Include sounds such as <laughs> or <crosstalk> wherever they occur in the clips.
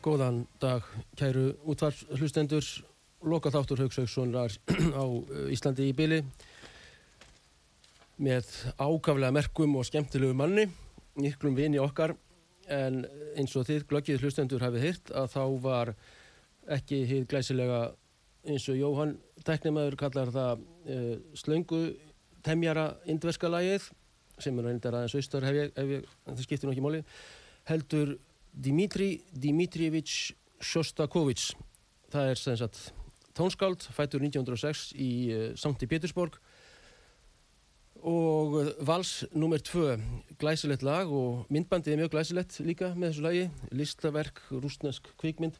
Góðan dag, kæru útvarflustendur, loka þáttur Haugsaukssonar <clears throat> á uh, Íslandi í byli með ákaflega merkum og skemmtilegu manni, nýklum vini okkar, en eins og þið glöggið hlustendur hafið hýrt að þá var ekki hýr glæsilega eins og Jóhann Tæknimaður kallar það uh, slöngu temjara indverska lagið sem er reyndar aðeins austar ef ef ég, það skiptir nokkið móli, heldur Dimitri Dimitrievich Shostakovich. Það er sem sagt tónskáld fættur 1906 í uh, Sankti Petersborg og vals nummer 2 glæsilegt lag og myndbandið er mjög glæsilegt líka með þessu lagi. Listaverk, rúsnesk kvikmynd.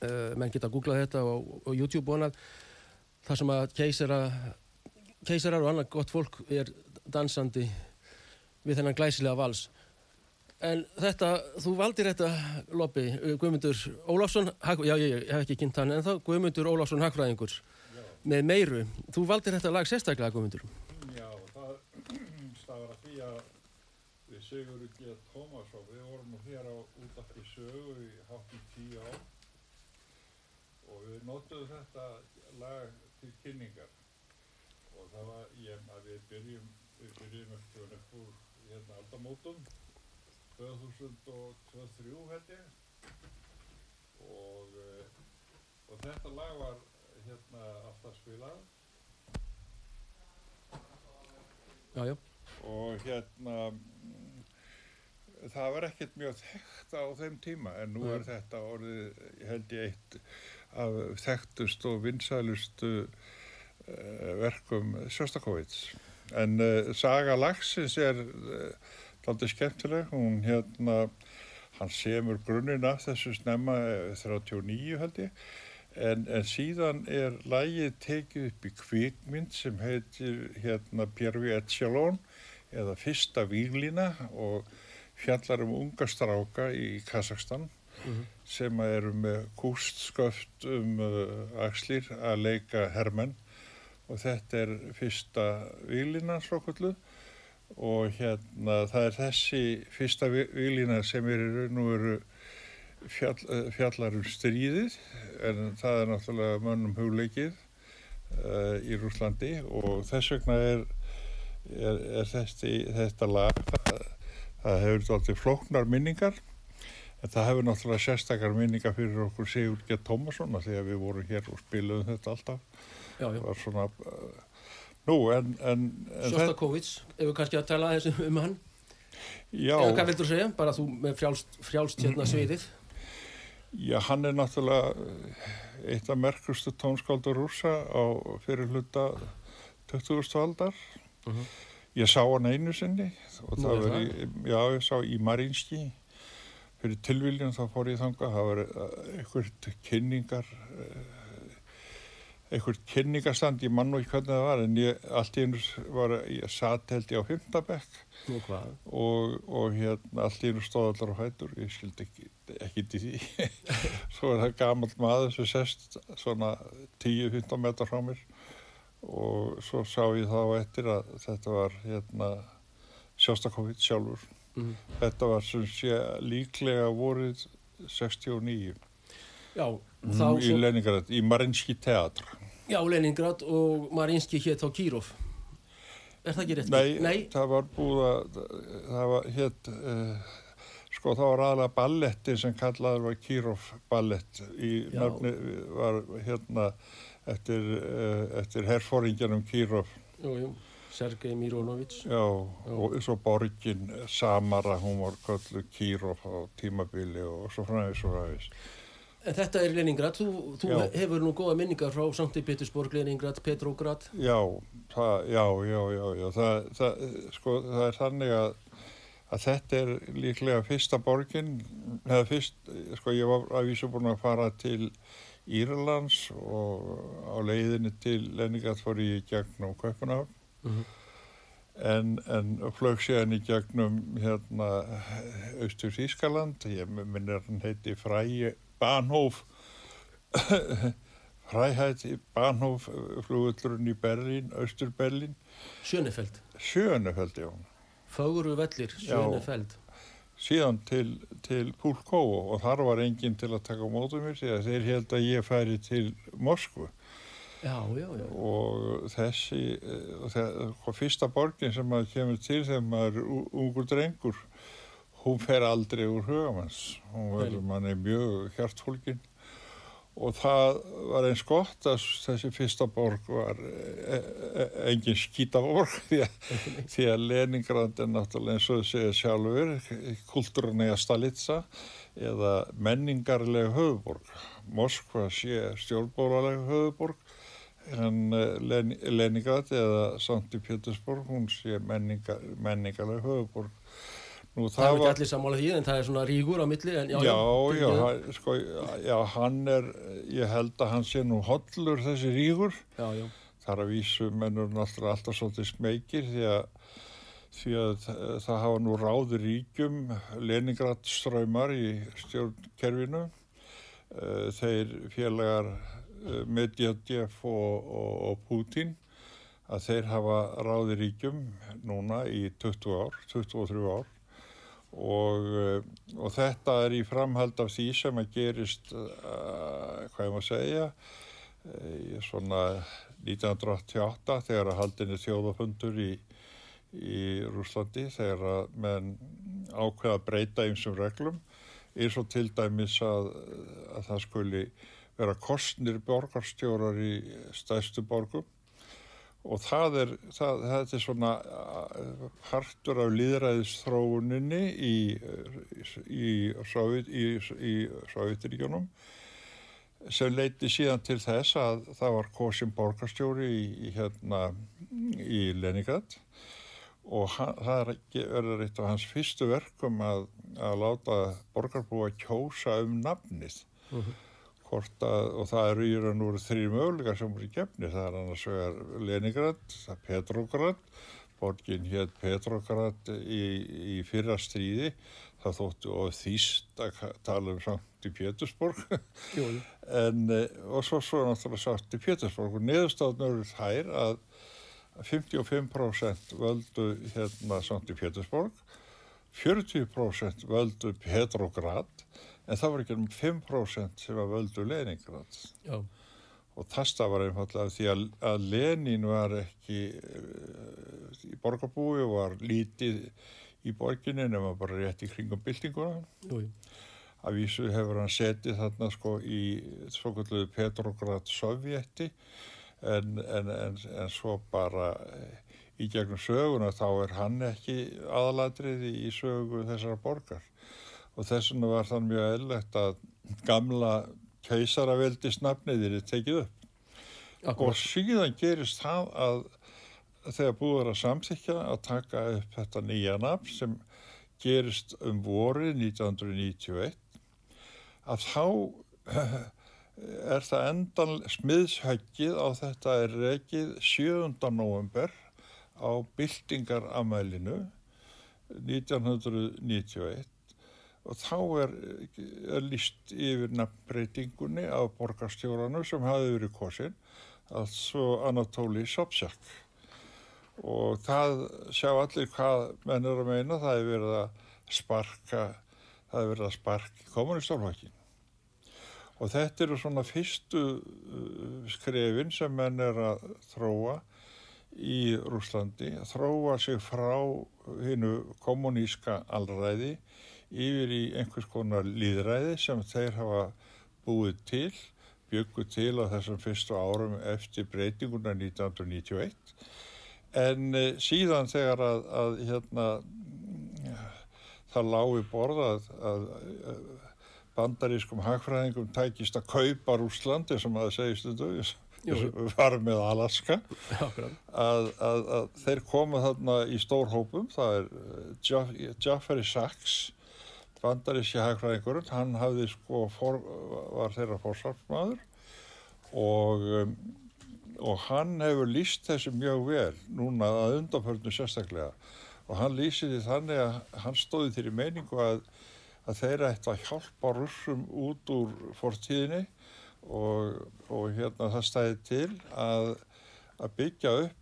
Uh, menn geta að googla þetta á, á YouTube vonað þar sem að keisara keisarar og annað gott fólk er dansandi við þennan glæsilega vals En þetta, þú valdir þetta lobby, uh, Guðmundur Óláfsson, já ég, ég hef ekki kynnt hann en þá, Guðmundur Óláfsson Hagfræðingur með meiru. Þú valdir þetta lag sérstaklega, Guðmundur. Já, það stafar að því að við Sigur G. Tómasson, við vorum hér á út af því sögu í hátt í tíu ár og við notuðum þetta lag til kynningar og það var, ég, að við byrjum, við byrjum eftir einhver hérna aldamótum 2003 held ég. Og, og þetta lag var hérna alltaf spilað. Já, já. og hérna það var ekkert mjög þekkt á þeim tíma en nú er þetta orðið held ég eitt af þekktust og vinsælustu uh, verkum Sjóstakovits en uh, Saga Lagsins er uh, aldrei skemmtileg, hún hérna, hann semur grunninn af þessu snemma 39 held ég, en, en síðan er lægið tekið upp í kvikmynd sem heitir hérna Björfi Echelon eða Fyrsta Víglína og fjallar um unga stráka í Kazakstan mm -hmm. sem eru með kústsköft um uh, axlir að leika hermenn. Og þetta er Fyrsta Víglína svokullu og hérna það er þessi fyrsta výlina sem er nú eru fjall, eh, fjallar um stríðið en það er náttúrulega mönnum hugleikið uh, í Rúslandi og þess vegna er er, er þessi, þetta lag það, það hefur þáttið flóknar minningar en það hefur náttúrulega sérstakar minningar fyrir okkur Sigur G. Tómasson því að við vorum hér og spiluðum þetta alltaf Já, já. það var svona nú en, en, en Sjostakovits, ef við kannski að tala aðeins um hann. Já, eða hvað vildur segja, bara þú með frjálst, frjálst hérna sviðið. Já, hann er náttúrulega uh, eitt af merkustu tónskáldur rúsa á fyrir hluta 20. aldar. Mhm. ég sá hann einu sinni og Nú það var í, já, ég sá í Marinski fyrir tilviljun þá fór ég þanga það var uh, einhvert kynningar uh, einhvert kynningastand ég mann og ekki hvernig það var en ég allt í einu var ég satt held ég á Nú hvað? og, og hérna allt í einu stóð allar á hættur ég skildi ekki, ekki til því. <laughs> Svo er það gamalt maður sem sest svona 10-15 metrar frá mér. Og svo sá ég þá eftir að þetta var hérna Sjóstakovit sjálfur. Mm. þetta var sem sé líklega vorið 69 Já, Mm, þá í svo, Leningrad, í Marinski teatra já, Leningrad og Marinski hétt á Kírov Er það ekki rétt? Nei, Nei? það var búið að það var hétt uh, sko það var aðalega balletti sem kallaður var Kirov ballett í Já. nafni var hérna eftir, uh, eftir herfóringjanum Kirov Jú, jú, Sergei Mironovits já, og svo borgin Samara, hún var kallu Kirov á tímabili og svo fræðis og fræðis En þetta er Leningrad, þú, þú hefur nú góða minningar frá Sankti Petersborg, Leningrad, Petrograd. Já, það, já, já, já, já. Það, það, sko, það er þannig að, að þetta er líklega fyrsta borgin, eða fyrst, sko, ég var að vísu búin að fara til Írlands og á leiðinni til Leningrad fór ég í gegnum Kaupanahafn Mhm. en, en flög síðan í gegnum hérna austur Þískaland, ég minnir hann heiti Fræi Bahnhof <coughs> í Bahnhof flugullurinn í Berlín, austur Berlín Sjönefeld, Sjönefeld, já. Fögru vellir. Sjönefeld síðan til, til Púlkóu og þar var enginn til að taka mótu mér því að þeir held að ég færi til Moskvu. Já, já, já. Og þessi eh, og það, og fyrsta borgin sem maður kemur til þegar maður er ungur drengur hún fer aldrei úr hugamanns hún verður manni mjög hjartfólkin og það var eins gott að þessi fyrsta borg var e, e, engin skítaborg <laughs> því því að Leningrad er náttúrulega eins og þau segja sjálfur kultúrunni að Stalitsa eða menningarlega höfuborg Moskva sé stjórnbóralega höfuborg en Len Leningrad eða Sankti Pétursborg hún sé menningar, menningarlega höfuborg Nú, Það er ekki allir sammála því en það er svona rígur á milli en, já, Já, já, hann- sko, já, hann er, ég held að hann sé nú hollur þessi rígur. já, já, Það er að vísu mennur náttúrulega alltaf svolítið smekir því að, því að það, það hafa nú ráður ríkjum Leningrad ströymar í stjórnkerfinu. Eh, Þeir félagar eh, Medvedev og, og, og Putin að þeir hafa ráði ríkjum núna í 20 ár, 23 ár og, eh, og þetta er í framhald af því sem að gerist, uh, hvað ég maður segja, uh, svona 1988 þegar að haldinni þjóðafundur í, í Rúslandi þegar að menn ákveða að breyta einsum reglum eins og til dæmis að, að það skuli vera kostnir borgarstjórar í stæðstu borgum og það er, það, það er svona uh, partur af líðræðisþróuninni í, í, í, í Sovjetiríkjónum sem leiti síðan til þess að það var kosin borgarstjóri í, hérna, Leningrad og hann, það er verið eitt af hans fyrstu verkum að, að láta borgarbúa kjósa um nafnið Mhm. hvort að, og það eru í raun og veru þrjir möguleikar sem voru í gefni, það er annars vegar Leningrad, Petrograd, borgin hétt Petrograd í, í fyrra stríði, það þóttu og þýst að tala um samt í Pétursborg, <laughs> en, eh, og svo svo náttúrulega samt í Pétursborg. Og neðustáðnur eru þær að 55% völdu hérna samt í Pétursborg, 40% völdu Petrograd, en það var ekki um 5% sem að völdu Leningrad já. og það stafar einfallega því að, að Lenin var ekki uh, í borgarbúi og var lítið í borginni nema bara rétt í kringum byltinguna. Jú, Af vísu hefur hann setið þarna sko í svokulluðu Petrograd Sovjeti en, en, en, en svo bara eh, í gegnum söguna þá er hann ekki aðalatriði í sögu þessara borgar og þess vegna var þann mjög eðlegt að gamla keisaraveldisnafnið er tekið upp og akkurat. síðan gerist það að þegar búið er að samþykja að taka upp þetta nýja nafn sem gerist um vorið 1991 að þá <clears throat> er það endan smiðshöggið á þetta er rekið 7. november á byltingaramælinu 1991 og þá er, er líst yfir nafnbreytingunni af borgarstjóranum sem hafi verið kosin altså Anatóli Sobchak. Og það sjá allir hvað menn er að meina. Það er verið að sparka það er verið að sparka kommunistálfakkin og þetta eru svona fyrstu uh, skrefin sem menn er að þróa í Rúslandi, að þróa sig frá hinnu kommuníska allræði yfir í einhvers konar líðræði sem þeir hafa búið til, bygguð til á þessum fyrstu árum eftir breytinguna 1991 en uh, síðan þegar að, að hérna það lág í borða að, að, að bandarískum hagfræðingum tækist að kaupa Rúslandi sem að segist þetta var með Alaska að, að, að þeir koma þarna í stór hópum. Það er uh, Jaff- Jeffrey Sachs bandaríski hagfræðingurinn hann hafði sko for, var þeirra fórsvarsmaður og um, og hann hefur líst þessu mjög vel núna að undanförnu sérstaklega. Og hann lýsir því þannig að hann stóði þeirri meiningu að, að þeir ættu að hjálpa russum út úr fortíðinni og, og hérna það stæði til að, að byggja upp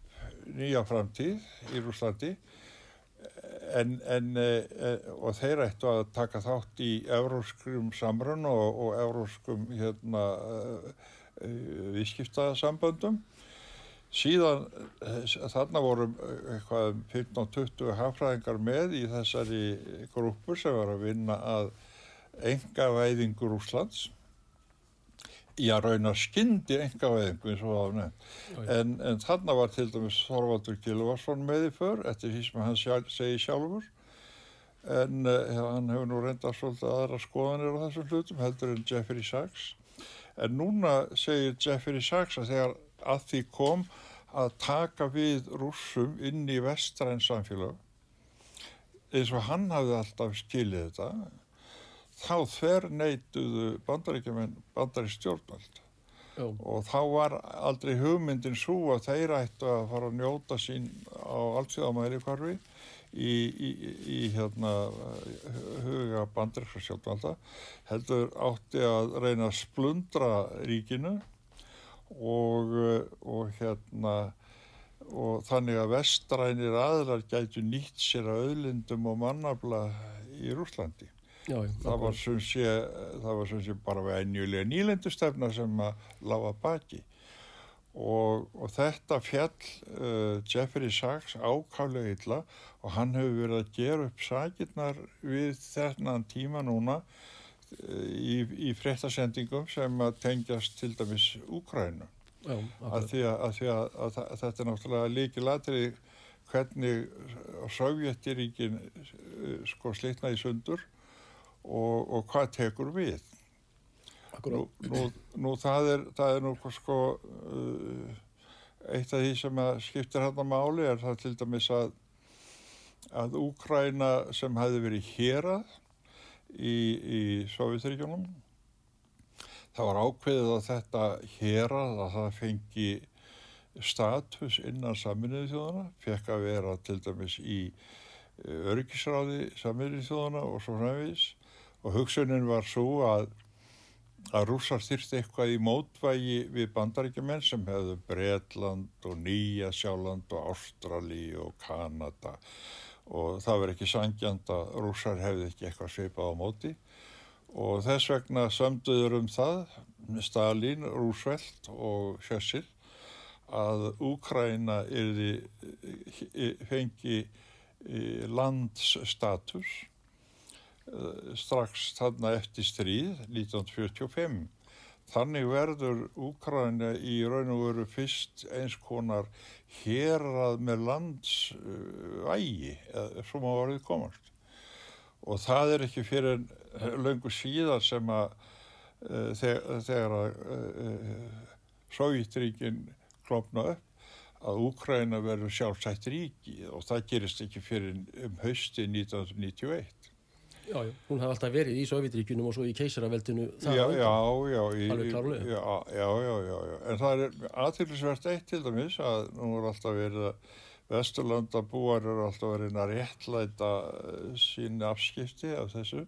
nýja framtíð í Rúslandi en, en e, og þeir ættu að taka þátt í euróskum samrun og, og euróskum hérna e, e, viðskiptasamböndum. Síðan eh, þarna voru eitthvað um 15-20 hagfræðingar með í þessari grúpur sem var að vinna að enga væðingur Úslands í að rauna skyndi enga væðingu eins og það var nefnt. Já, já. en, en þarna var til dæmis Þorvaldur Gilvarsson með í för eftir því sem hann sjálf, segi sjálfur. En uh, hann hefur nú reynda svolítið aðra skoðanir á þessum hlutum heldur en Jeffrey Sachs. En núna segir Jeffrey Sachs að þegar að því kom að taka við rússum inn í vestræn samfélag eins og hann hafði alltaf skilið þetta þá þver neituðu bandaríkjumenn bandarí stjórnvald Já, og þá var aldrei hugmyndin svo að þeir ættu að fara að njóta sín á alltíðamæri hvarfi í, í, í hérna huga bandaríkra stjórnvalda heldur átti að reyna að splundra ríkinu og, og hérna og þannig að vestrænir aðlar gætu nýtt sér að auðlindum og mannabla í Rúslandi. Já, Það var sem sé, það var sem sé bara venjulega nýlendustefna sem að lága baki. Og, og þetta fjall uh, Jeffrey Sachs ákálega illa og hann hefur verið að gera upp sakirnar við þennan tíma núna uh, í, í fréttasendingum sem að tengjast til dæmis Úkrænu að því að, að, því að, að, þetta er náttúrulega líki latri hvernig Sovjetiríkin uh, sko slitnaði sundur og, og hvað tekur við? Nú, nú, nú það er það er nú sko uh, eitt af því sem skiptir hann að máli er það til dæmis að að Úkræna sem hefði verið hérað í, í Sovjetiríkjunum það var ákveðið að þetta hérað að það fengi status innan saminuði þjóðana fekk að vera til dæmis í öryggisráði saminuði þjóðana og svo framvís og hugsunin var svo að að rússar þyrfti eitthvað í mótvægi við bandaríkjumenn sem hefðu Bretland og Nýja Sjáland og Ástrali og Kanada. Og það verið ekki sangjand að rússar hefði ekki eitthvað svipað á móti. Og þess vegna sömduður um það Stalin, Roosevelt og Churchill að Úkræna fengi landsstatus. eh, strax þarna eftir stríð 1945 Þannig verður Úkræna í raun og veru fyrst eins konar hérað með landsvægi, eða svo má verið komast. Og það er ekki fyrir löngu síðan sem að uh, þegar Sovjetríkin klopna upp að Úkræna verður sjálfsætt ríki og það gerist ekki fyrir um hausti 1991. Já, já, hún hafði alltaf verið í Sovjetríkunum og svo í keisaraveldinu já, já, já, í. Já, já, já, já, en það er aðtillisvert eitt til dæmis að nú er alltaf verið að Vesturlandabúar eru alltaf verið að réttlæta eh, sín afskipti af þessu.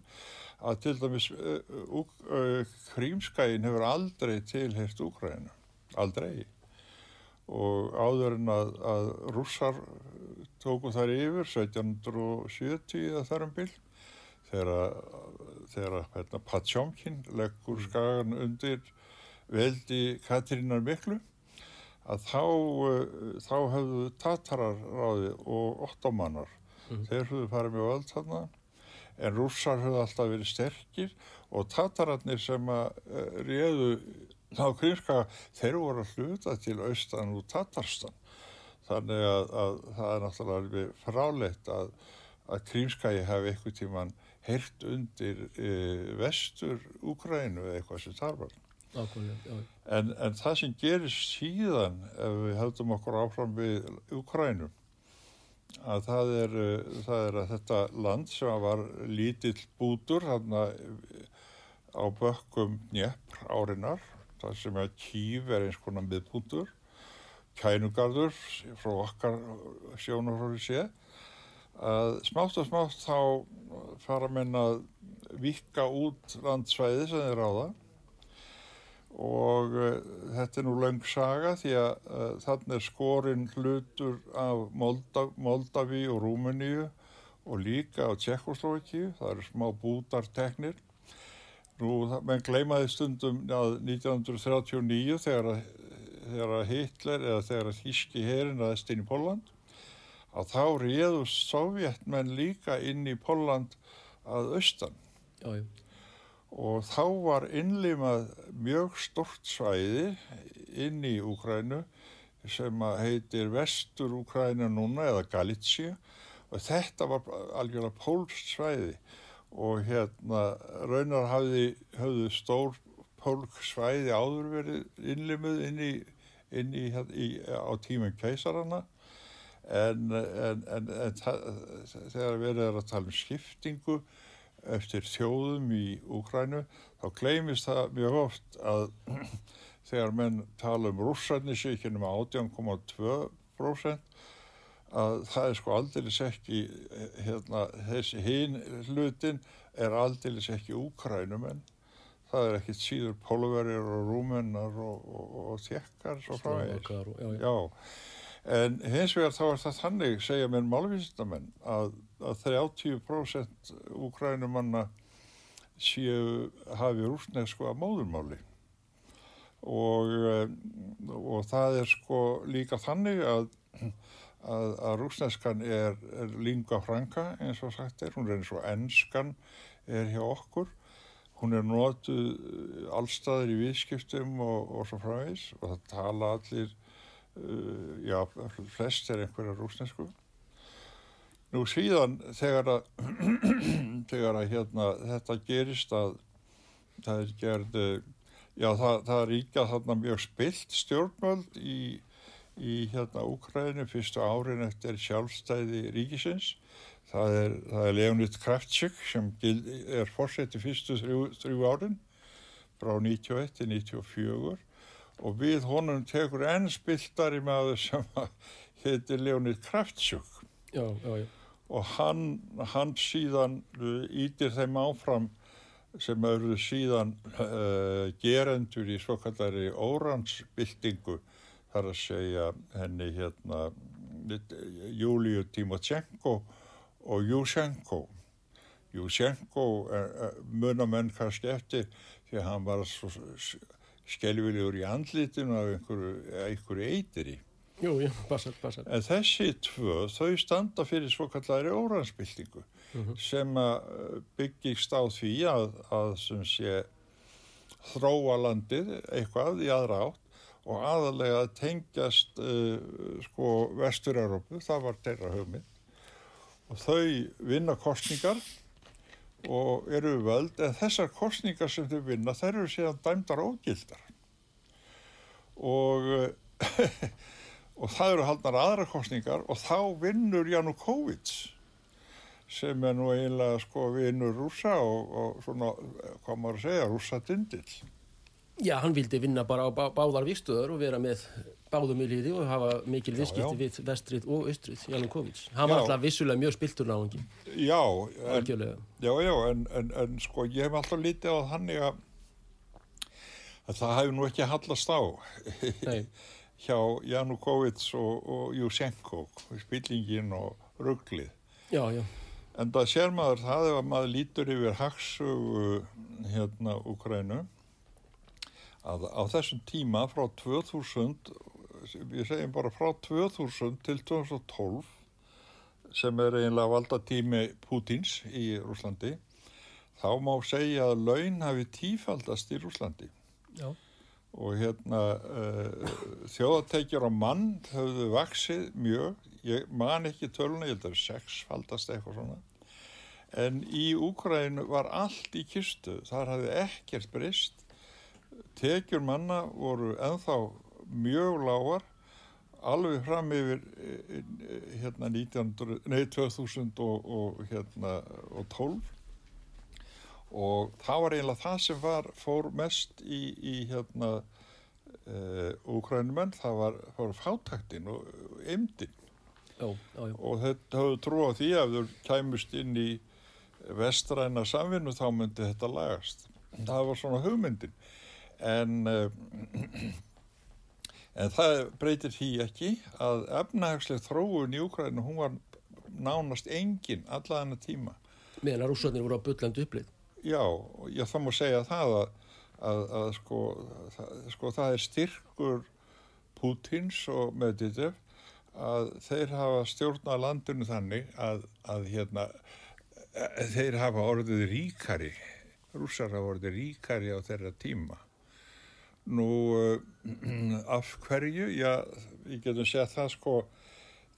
Að til dæmis uh, uh, Krímskæin hefur aldrei tilheirt Úkræna, aldrei. Og áður en að, að rússar tóku þar yfir 1770 eða þar um bylg þegar hérna, Patsjómkin leggur mm. skagan undir veldi Katrínar Miklu að þá, uh, þá höfðu Tatarar ráði og ottomanar mm. þeir höfðu farið mjög öll þarna en rússar höfðu alltaf verið sterkir og Tatararnir sem að uh, réðu á Krímska þeir voru að hluta til austan og Tatarstan þannig að, að það er náttúrulega frálegt að, að Krímskagi hefði eitthvað tíman heyrt undir e, vestur Úkrænu eða eitthvað sem þar var. En, en það sem gerist síðan ef við höfðum okkur áfram við Úkrænu að það er, e, það er að þetta land sem var lítill bútur þarna á bökkum njeppr árinar það sem er kýf er eins konar miðbútur kænugarður frá okkar sjónarhóri séð að smátt og smátt þá fara menn að vika út landsvæði sem þeir ráða. Og uh, þetta er nú laung saga því að uh, þannig er skorinn hlutur af Moldav Moldaví og Rúmeníu og líka á Tjekkoslovaki, það eru smá bútarteknir. Nú, menn gleimaði stundum að 1939 þegar að, Hitler eða þegar að Þíski herin aðeins inn í Póland að þá réðust sovjetmenn líka inn í Polland að austan. Já, já. og þá var innlimað mjög stort svæði inn í Úkrænu sem heitir Vestur Úkræna núna eða Galítsja og þetta var algjörlega pólst svæði. Og hérna raunar hafði, hafði stór pólk svæði áður verið innlimuð inn í, inn í, í á tímum keisaranna en, en, en, en þegar við erum að tala um skiptingu eftir þjóðum í Úkrænu þá gleymist það mjög oft að <clears throat> þegar menn tala um rússarnisíkinum á 18,2% að það er sko aldeilis ekki hérna, þessi hinn hlutin er aldeilis ekki úkrænum en það er ekkit síður pólverjar og rúmennar og, og, og þjekkar svo frá já, En hins vegar þá er það þannig, segja mér málvísindamenn, að, að 30% úkrænumanna séu hafi rúsnesku að móðurmáli. Og, eh, og það er sko líka þannig að, að, að rúsneskan er, er lingua franca eins og sagt er, hún er eins og ennskan er hjá okkur, hún er notuð allstaðir í viðskiptum og, og svo fræðis og það tala allir já, flest er einhverja rúsnesku nú síðan þegar að <clears throat> þegar að hérna þetta gerist að það er gerð já það, það ríkja þarna mjög spilt stjórnmöld í, í hérna Úkræðinu fyrstu árin eftir sjálfstæði ríkisins. Það er, er Leonid Kravtsik sem er fórseti fyrstu þrjú, þrjú árin frá 91 til 94 og við honum tekur enn spiltari maður sem heitir Leonid Kraftsjúk og hann, hann síðan ítir uh, þeim áfram sem eru síðan uh, gerendur í svokallari óransbildingu þar að segja henni hérna Júliu Timotjenko og Júsenko Júsenko munamenn kannski eftir því að hann var svo skelvilegur í andlitinu af einhverju, einhverju eitiri. Jú, jú, passar, passar. En þessi tvö, þau standa fyrir svo kallari óransbyltingu mm -hmm. sem byggist á því að, að sem sé þróa landið eitthvað í aðra átt og aðalega tengjast uh, sko Vestur-Európu, það var þeirra hugmynd og þau vinna kostningar og eru völd en þessar kostningar sem þau vinna þær eru síðan dæmdar ógildar. Og <laughs> og það eru haldnar aðra kostningar og þá vinnur Janukóvits sem er nú eiginlega sko vinnur rúsa og, og svona, hvað maður að segja, rúsa dindill Já, hann vildi vinna bara á bá, báðar vikstöður og vera með báðum í liði og hafa mikil visskipti við vestrið og austrið, Janukóvits. Hann var alltaf vissulega mjög spiltur náðungi. Já, en, já, já, en, en, en sko ég hef alltaf lítið á þannig að, að það hefur nú ekki hallast á <laughs> hjá Janukóvits og, og Jusenko, spillingin og rugglið. Já, já. En það sér maður það ef að maður lítur yfir haxugu hérna Ukrænu að á þessum tíma frá 2000, við segjum bara frá 2000 til 2012 sem er eiginlega valda tími Pútins í Rúslandi, þá má segja að laun hafi tífaldast í Rúslandi. Já. Og hérna uh, þjóðatekjur á mann höfðu vaksið mjög, ég man ekki töluna, ég held að það er sexfaldast eitthvað svona, en í Úkrænu var allt í kistu, þar hafði ekkert breyst tekjur manna voru enþá mjög lágar alveg fram yfir hérna 19, nei, 2000 og, og hérna og 12 og það var eiginlega það sem var fór mest í, í hérna úkrænumenn, það var, var fátæktin og eimdin og þetta höfðu trú á því að þau kæmust inn í vestræna samvinnu þá myndi þetta lagast. Það var svona hugmyndin en <clears throat> en það breytir því ekki að efnahagsleg þróun í Úkrænu hún var nánast engin allaðan að tíma. Meðan að rússarnir voru á byllandu upplið já, já það má segja það að, að, að sko, það, sko það er styrkur Pútins og Medvedev að þeir hafa stjórna landinu þannig að, að hérna þeir hafa orðið ríkari. Rússar hafa orðið ríkari á þeirra tíma Nú, af hverju? Já, ég getum sett það sko,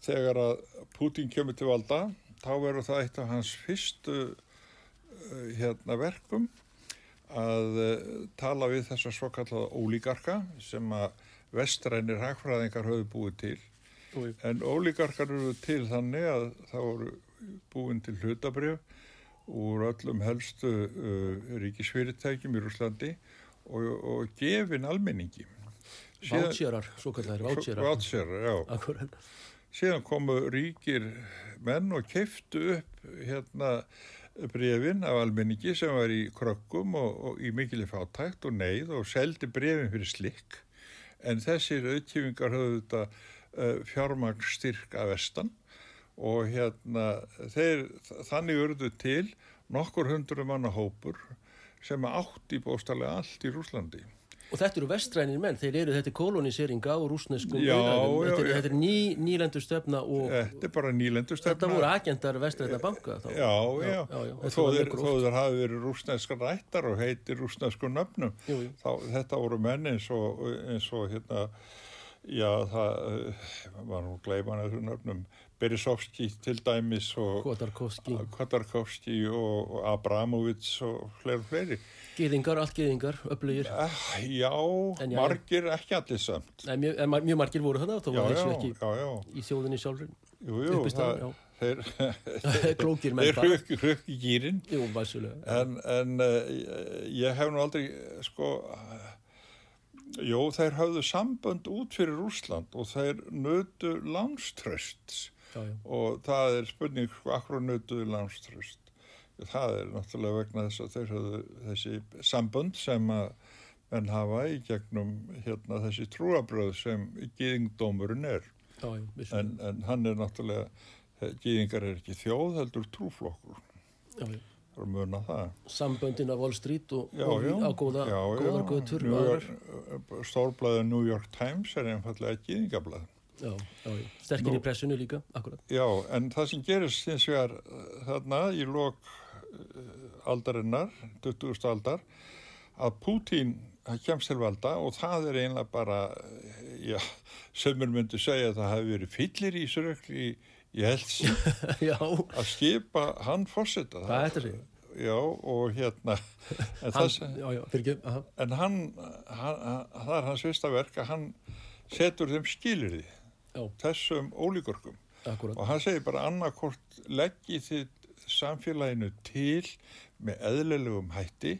þegar að Putin kemur til valda, þá verður það eitt af hans fyrstu uh, hérna, verkum að uh, tala við þessa svo kallaða ólíkarka sem að vestrænir hagfræðingar höfðu búið til. Úi. En ólíkarkar eru til þannig að það voru búin til hlutabrjöf úr öllum helstu uh, ríkisfyrirtækjum í Rúslandi og, og gefin almenningi. Vátsjörar, svo kallar vátsjörar Vátsjörar, já. Akkurat. Síðan komu ríkir menn og keiftu upp hérna brefin af almenningi sem var í krökkum og, og í mikilvæg fátækt og neyð og seldi brefin fyrir slikk. En þessir auðkjöfingar höfðu þetta uh, fjármagnstyrk af vestan og hérna þeir, þannig urðu til nokkur hundru manna hópur sem átti bóstarlega allt í Rúslandi. Og þetta eru vestrænir menn, þeir eru þetta koloniseringa og rúsneskum já, já, þetta, þetta er ný, nýlendur stefna og þetta er bara nýlendur stefna. Þetta voru agendar vestræna banka þá. já, já, já. og þó þeir hafi verið rúsneska rættar og heitir rúsnesku nöfnum jú, jú. þá þetta voru menn eins og, eins og hérna já það var nú gleiman þessu nöfnum Berisovski til dæmis og Khodorkovski og, og Abramovits og fleiri fleiri. Gýðingar, allt gýðingar, upplögir uh, Já, já margir ekki allir samt. Nei, mjög, mjög margir voru það þá var þessu ekki já, já. í þjóðinni sjálfur Jú, jú, það, þeir <laughs> Klókir Þeir hrökk í gýrin Jú, væsulega En, en uh, ég hef nú aldrei sko Jó, þeir hafðu sambönd út fyrir Úsland og þeir nötu langströsts Já, já. og það er spurning sko akkur nötuðu landströst það er náttúrulega vegna þess að þeir hafðu þessi sambund sem að menn hafa í gegnum hérna þessi trúabröð sem gýðingdómurinn er já, en, en hann er náttúrulega gýðingar er ekki þjóð heldur trúflokkur að muna það. Samböndin af Wall Street og, og á góða, góðar og York, aðrar. stórblæði New York Times er einfallega gýðingablaði. Já, já. Sterkir Nú- í pressinu líka, akkurat. Já, en það sem gerist hins vegar uh, þarna í lok uh, aldarinnar, 20. aldar, að Pútín kemst til valda og það er einlega bara, uh, já, sömur myndi segja að það hefði verið fyllir í sörökli í, í helsi <laughs> já, að skipa hann fórseta. er þetta sig? Já, og hérna, en, Hann, það, já, já, fyrir en hann, hann, það er hans fyrsta verk að hann setur þeim skilirði, já, þessum ólíkurkum. akkurat. Og hann segir bara annarkort leggi þið samfélaginu til með eðlilegum hætti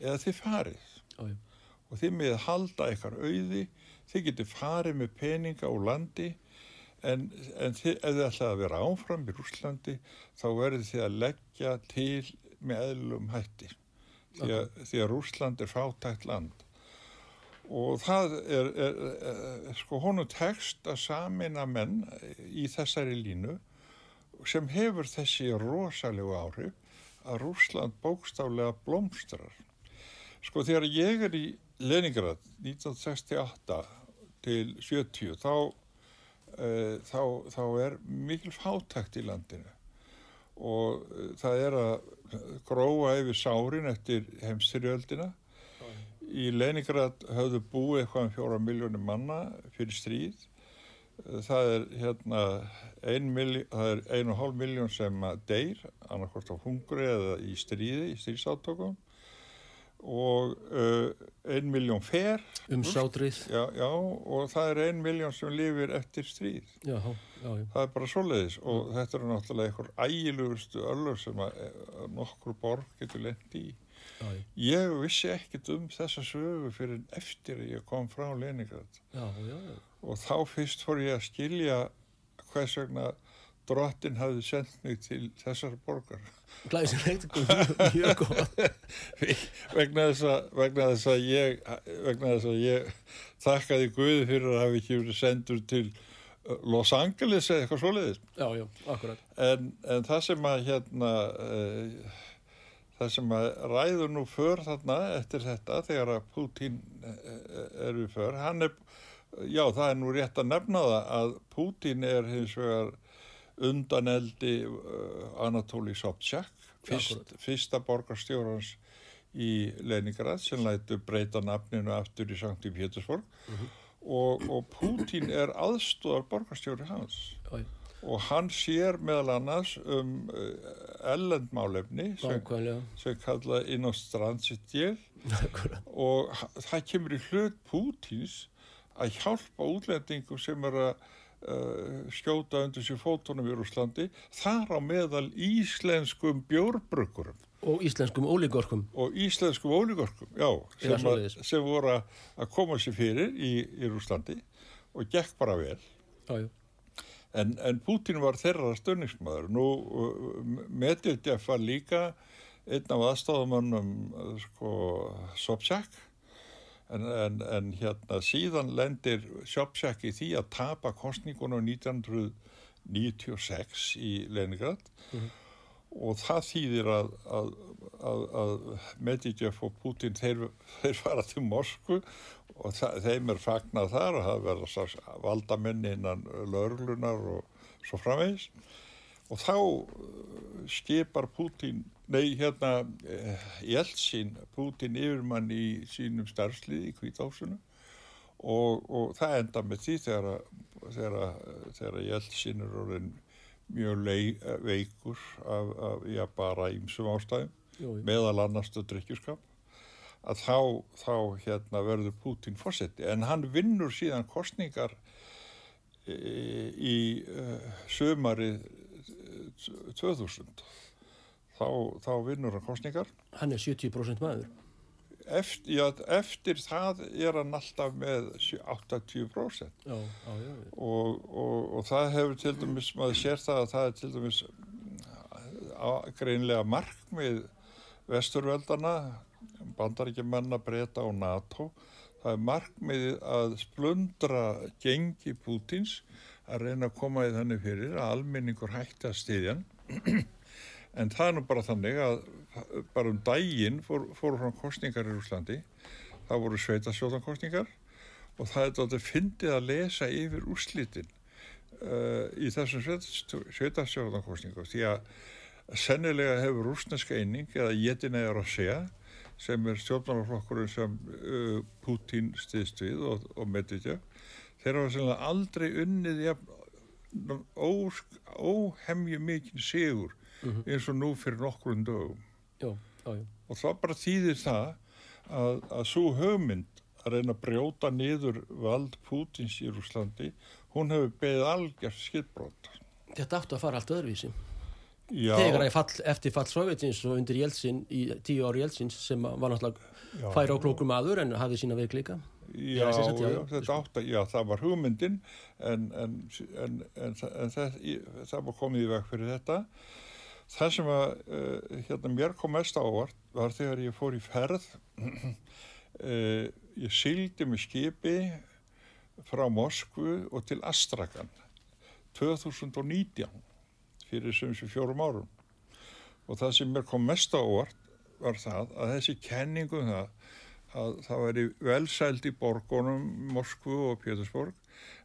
eða þið farið. Já, já, Og þið með halda ykkar auði, þið getur farið með peninga úr landi en, en þið, ef þið ætlaði að vera áfram í Rúslandi þá verður þið að leggja til með eðlilegum hætti. Því að, því að Rúsland er fátækt land. Og það er, er, er sko honum tekst að samina menn í þessari línu sem hefur þessi rosalegu áhrif að Rúsland bókstaflega blómstrar. Sko þegar ég er í Leningrad 1968 til 70 þá, uh, þá, þá er mikil fátækt í landinu og uh, það er að gróa yfir sárin eftir heimstyrjöldina. Í Leningrad höfðu búið eitthvað um fjóra miljónir manna fyrir stríð. Það er hérna ein, er og hálf miljón sem deyr, annarkort á hungri eða í stríði, í stríðsátökum og uh, ein miljón fer um sátrið, já, já, og það er ein miljón sem lifir eftir stríð. já, já, já, Það er bara svoleiðis og þetta eru náttúrulega einhver ægilegustu öllur sem eh, nokkur borg getur lendi í. Já, Ég vissi ekkit um þessa sögu fyrir eftir að ég kom frá Leningrad já, og þá fyrst fór ég að skilja hvers vegna drottin hafði sendt mig til þessar borgar. Glæsilegt, mjög, mjög góð. <laughs> vegna þess að, vegna þess að ég vegna þess að ég þakkaði Guði fyrir að hafa ekki verið sendur til uh, Los Angeles eða eitthvað svoleiðis Já, já, akkurat. en, en það sem að hérna uh, það sem að ræður nú för þarna eftir þetta þegar að Putin uh, er við för hann er, já það er nú rétt að nefna það að Putin er hins vegar undaneldi uh, Anatoly Sobchak fyrst, fyrsta borgarstjórans í Leningrad sem lætu breyta nafninu aftur í Sankti Pétursborg. Og, og Putin er aðstóðar borgarstjóri hans. Já, já, og hann sér meðal annars um ellendmálefni sem, nákvæmlega. sem kalla innostrandsitjél Akkurat. og ha- það kemur í hlut Pútins að hjálpa útlendingum sem er að uh, skjóta undir sér fótunum í Rúslandi þar á meðal íslenskum bjórbrukkurum Og íslenskum ólígorkum. og íslenskum ólíkorkum já, sem, að, sem voru að, koma sér fyrir í, Rúslandi og gekk bara vel Já, já, En, en Putin var þeirra stöðningsmaður. Nú, uh, Medvedev var líka einn af aðstofamannum uh, sko, Sobchak, en, en, en hérna síðan lendir Sobchak í því að tapa kostningunum 1996 í Leningrad og það þýðir að, að, að, að Medvedev og Putin þeir, þeir fara til Moskvu og það, þeim er fagnað þar og það verða slags valdamenn innan löglunar og svo framvegis. Og þá uh, skipar Putin, nei hérna eh, Jeltsin Putin yfirmann í sínum starfsliði í kvításunum og, og það enda með því þegar, þegar, þegar Jeltsin er orðin mjög lei, veikur af, af já, bara ímsum ástæðum jú, jú. meðal annars til drikkjuskap að þá, þá hérna verður Putin fósetti en hann vinnur síðan kostningar e, í uh, sömari 2000 þá, þá vinnur hann kostningar Hann er 70% maður. Eftir, já, eftir það er hann alltaf með 80% Já, og, og, og það hefur til dæmis, maður sér það að það er til dæmis á- greinlega markmið vesturveldana, bandaríkjumanna, breyta og NATO, það er markmiðið að splundra gengi Pútins að reyna að koma í þannig fyrir að almenningur hætti að styðjan en það er nú bara þannig að bara um daginn fór, fóru frá kostningar í Úslandi það voru sveitasjóðankostningar og það er þetta fyndið að lesa yfir úrslitin uh, í þessum sveitasjóðankostningum því að sennilega hefur rúsneska eining eða Jedinæja Rossija sem er stjórnarflokkurinn sem uh, Putin stiðst við og, og Medvedev þeir hafa sennilega aldrei unnið óhemju mikinn sigur mm -hmm. eins og nú fyrir nokkurinn dögum. Já, já, já. og það bara þýðir það að, að svo höfmynd að reyna að brjóta niður vald Pútins í Rúslandi hún hefur beðið algjörð skipbrót Þetta áttu að fara allt öðruvísi. Já, Þegar fall, eftir fall Sovjetins og undir Jeltsin í tíu ári Jeltsins sem var náttúrulega færa á klókum aður en hafði sína veikleika. Já, já, já, þetta átt að, já, það var hugmyndin en, en, en, en það, það var komið í veg fyrir þetta. Það sem að, uh, hérna, mér kom mest ávart var þegar ég fór í ferð, uh, <clears throat> ég syldi með skipi frá Moskvu og til Astrakan 2019 fyrir sem sem fjórum árum. Og það sem mér kom mest ávart var það að þessi kenningum um það að það væri velsælt í borgunum Moskvu og Pétursborg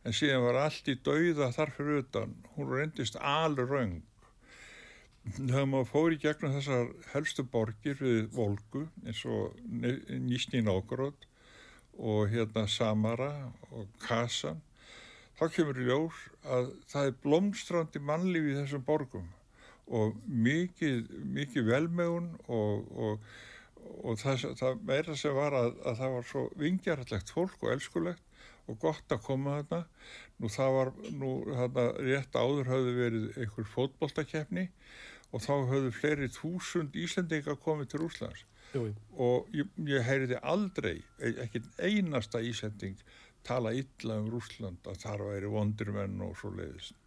en síðan var allt í dauða þarfur utan, hún reyndist alur raung þegar maður fór í gegnum þessar helstu borgir við Volgu eins og Nýstni Nógróð og hérna Samara og Kasan þá kemur ljós að það er blómstrandi mannlífi í þessum borgum og mikið, mikið velmegun og, og og það, það meira sem var að, að það var svo vingjarallegt fólk og elskulegt og gott að koma þarna. Nú það var, nú þarna rétt áður hafði verið einhver fótbolltakefni og þá hafði fleiri þúsund Íslandinga komið til Úslands og ég, ég heyriði aldrei e, ekki einasta Íslanding tala illa um Úsland að þar væri vondirmenn og svo leiðist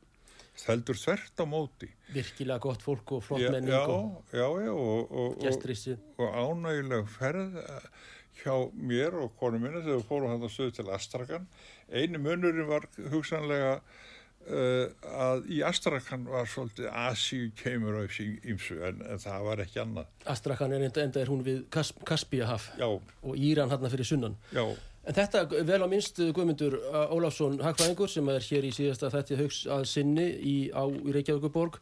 Þeldur þvert á móti. Virkilega gott fólk og flott menning já, og já, já, og, og. Og, og ánægileg ferð eh, hjá mér og konu minni þegar við fórum hann að stöðu til Astrakan. Einu munurinn var hugsanlega uh, að í Astrakan var svolítið Asíu keimur á ímsu en, en það var ekki annað. Astrakan er enda, enda er hún við Kasp Kaspíahaf og Íran hann fyrir sunnan. Já. En þetta vel á minnst Guðmundur Ólafsson Hagfræðingur sem er hér í síðasta þætti högs að sinni í, á, í Reykjavíkuborg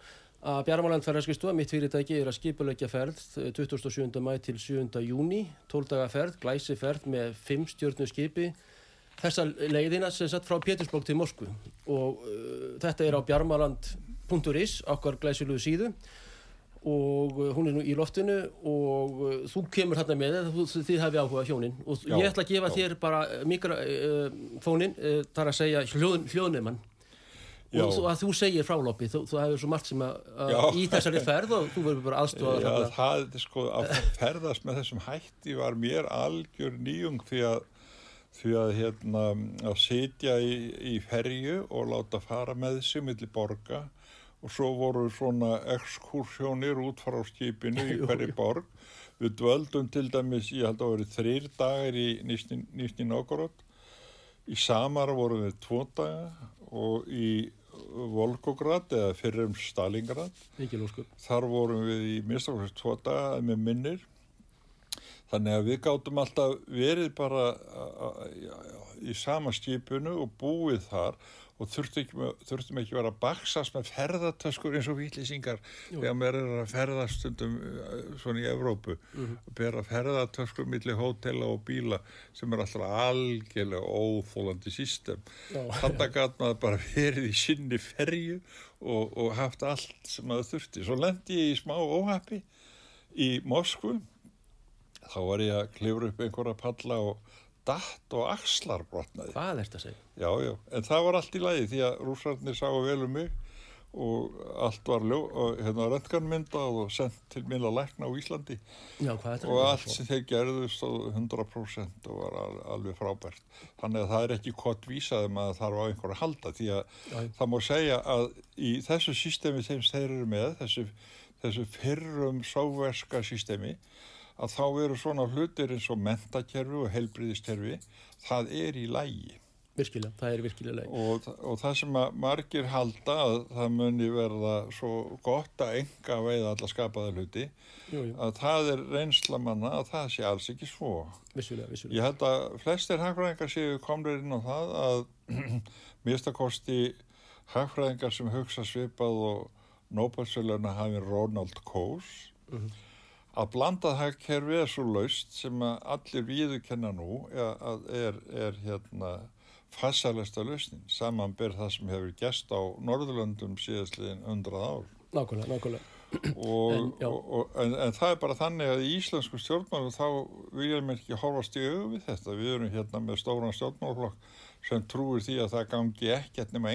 að Bjarmaland ferðarskristofa, mitt fyrirtæki er að skipulegja ferð 27. mæ til 7. júni 12 daga ferð, glæsi ferð með 5 stjórnu skipi þessa leiðina sem satt frá Pétursborg til Moskvu. Og uh, þetta er á bjarmaland.is okkar glæsiluðu síðu. Og uh, hún er nú í loftinu og uh, þú kemur hérna með þú, þið hafi áhuga hjónin. Og já, ég ætla að gefa já. þér bara mikrofónin uh, uh, þar að segja hljóð, hljóðnumann og þú, að þú segir fráloppi þú, þú hefur svo margt sem að, að í þessari ferð og þú verður bara aðstofað það, sko, að ferðast með þessum hætti var mér algjör nýjung því að því að hérna að sitja í, í ferju og láta fara með þessi millir borga og svo voru svona ekskursjónir út frá skipinu í hverju borg. Við dvöldum til dæmis, ég held að það voru þrýr dagar í Nýstin Nógorod, í Samara voru við tvo daga og í Volgograd eða fyrir um Stalingrad, þar vorum við í mistakvæmst tvo daga með minnir. Þannig að við gáttum alltaf verið bara í sama skipinu og búið þar og þurftum ekki, þurftum ekki vera að baksast með ferðartöskur eins og výtlýsingar þegar maður er að ferðast stundum uh, svona í Evrópu. Mm -hmm. og bera ferðartöskur millir hótela og bíla sem er alltaf algjörlega óþólandi sístem þannig gæt maður bara verið í sinni ferju og, og haft allt sem maður þurfti. Svo lendi ég í smá óhappi í Moskvu þá var ég að klifra upp einhverja palla og datt og axlar brotnaði. Hvað ert að segja? Já, já, en það var allt í lagi því að rúsarnir sáu vel um mig og allt var ljó, og, hérna röntganmyndað og sendt til minna lækna á Íslandi já, og allt sem þeir gerðu stóð 100% og var alveg frábært. Þannig að það er ekki kott vísaðum að það var á einhverja halda því að já. það má segja að í þessu sístemi þeim þeir eru með, þessu, þessu fyrrum sáverska sístemi að þá eru svona hlutir eins og mentakerfi og helbriðiskerfi, það er í lægi. virkilega, það er virkilega leið. Og, og það sem að margir halda að það muni verða svo gott að enga veið alla skapaða hluti, Jú, jú, að það er reynsla manna að það sé alls ekki svo. vissulega, vissulega. Ég held að flestir hagfræðingar séu komnir inn á það að <clears throat> mistakosti hagfræðingar sem hugsa svipað og Nobel-söluna hafi Ronald Coase Mhm. Að blandað hagkerfi er svo laust sem að allir viðurkenna nú að er, er hérna fassalesta lausnin. Samanber það sem hefur gest á Norðurlöndum síðastliðin undrað ár. Nákvæmlega, nákvæmlega. og, En, og, og, en, en það er bara þannig að í íslensku stjórnmálum þá viljum við ekki horfast í auðu við þetta. Við erum hérna með stóran stjórnmálflokk sem trúir því að það gangi ekkert nema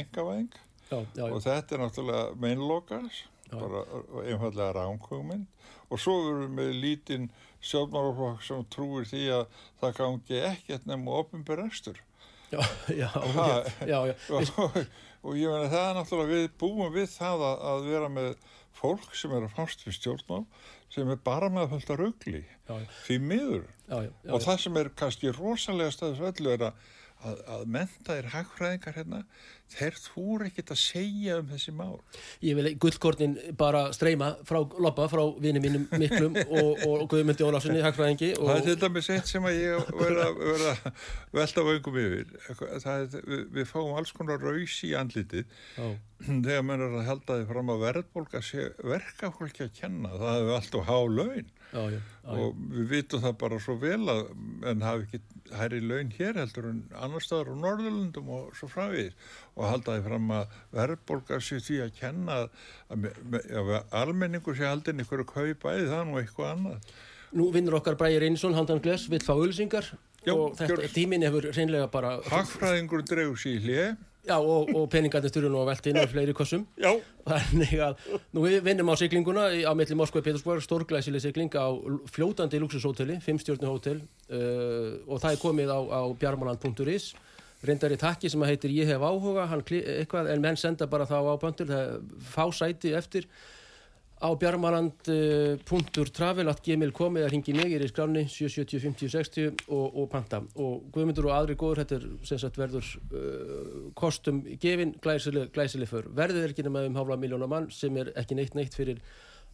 já, já, og þetta er náttúrulega meinlokars. Bara einfallega ránkugmynd og svo erum við lítinn stjórnmálflokk sem trúir því að það gangi ekkert nema ofinberestur já, <laughs> já, Ha. já, já, <laughs> og, og ég meina það er náttúrulega við búum við það að, að vera með fólk sem er að fást við stjórnmál sem er bara með að fölta já, því miður. Og það sem er kannski rosalega stöðus öllu er að, að, að menta er hagfræðingar hérna þeir þúr ekkert að segja um þessi mál. Ég vil gullkortin bara streyma frá Loppa, frá vini mínum miklum <laughs> og, og Guðmundi Ólafssoni, hagfræðingi og, það er til dæmis eitt sem að ég verða að velta vöngum yfir. Það er, við, við fáum alls konar raus í andlitið. Já, þegar mann er að halda því fram að verðbólka sé verkafólki að kenna það hefur alltaf há laun. Já, já, já, og við vitum það bara svo vel að en hafi ekki hærri laun hér heldur en annar staðar á Norðurlundum og svo frávið og halda því fram að verðbólka sé því að kenna að, að, að almenningur sé haldin ykkur að kaupa eða er nú eitthvað annað. Nú vinnur okkar Bræði Reynsson, Handan Gles, vill fá ölsingar Já, og þetta tíminn hefur reynlega bara Hagfræðingur dregur sér í hlið Já, og, og peningarnir styrjun og veltinn og fleiri kossum. Já, Þannig að nú við vinnum á siglinguna í- á milli Moskva og Petersburg, stórglæsileg sigling á fljótandi luxushóteli, fimmstjórnu hótel uh, og það er komið á, á bjarmaland.is reyndari takki sem að heitir ég hef áhuga eitthvað, en menn senda bara þá á böndur það fá sæti eftir. Á bjarmaland.travel að gemil komið að ringi mig, er í skráni 770 50 60 og, og panta. Og Guðmundur og aðri góður, þetta er sem sagt verður uh, kostum gefin glæsileg, glæsileg för, verðið er ekki nema um hálfa miljóna mann sem er ekki neitt neitt fyrir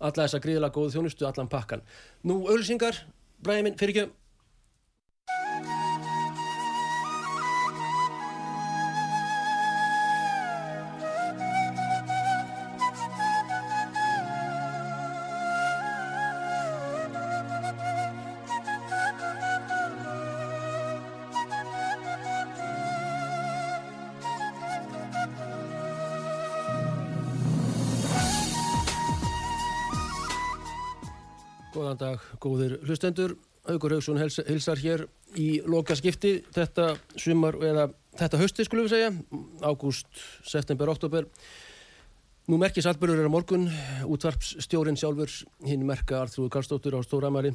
alla þessa gríðilega góðu þjónustu, allan pakkan. Nú, ölsingar, bræði minn, fyrir ekki góðir hlustendur. Haugur Haugsson hils, hilsar hér í loka skipti þetta sumar, eða þetta hausti skulum við segja, ágúst, september, oktober. Nú merkis atbyrður er á morgun, útvarpsstjórin sjálfur, hinn merka Arþrúður Karlsdóttur á Stóramæri.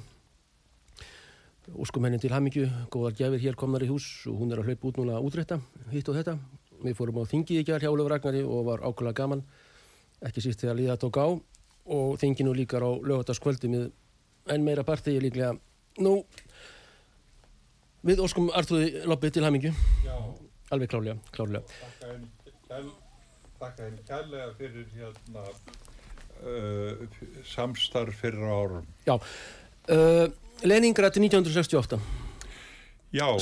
Óskum henni til hamingju, góðar gefir hér komnar í hús og hún er að hlaupa út núna að útrétta, hitt og þetta. Við fórum á þingið í gjár hjá Ólafur Ragnari og var ákveðlega gaman, ekki síst þegar líða tók á og þinginu líkar á lögataskvöldi með enn meira partí líklega. Nú, við óskum Arþúði loppið til hamingju, já, alveg þakka henni kæl- þakka henni kærlega fyrir hérna uh, samstarf fyrir árum. Já, uh, Leningrad 1968, Já,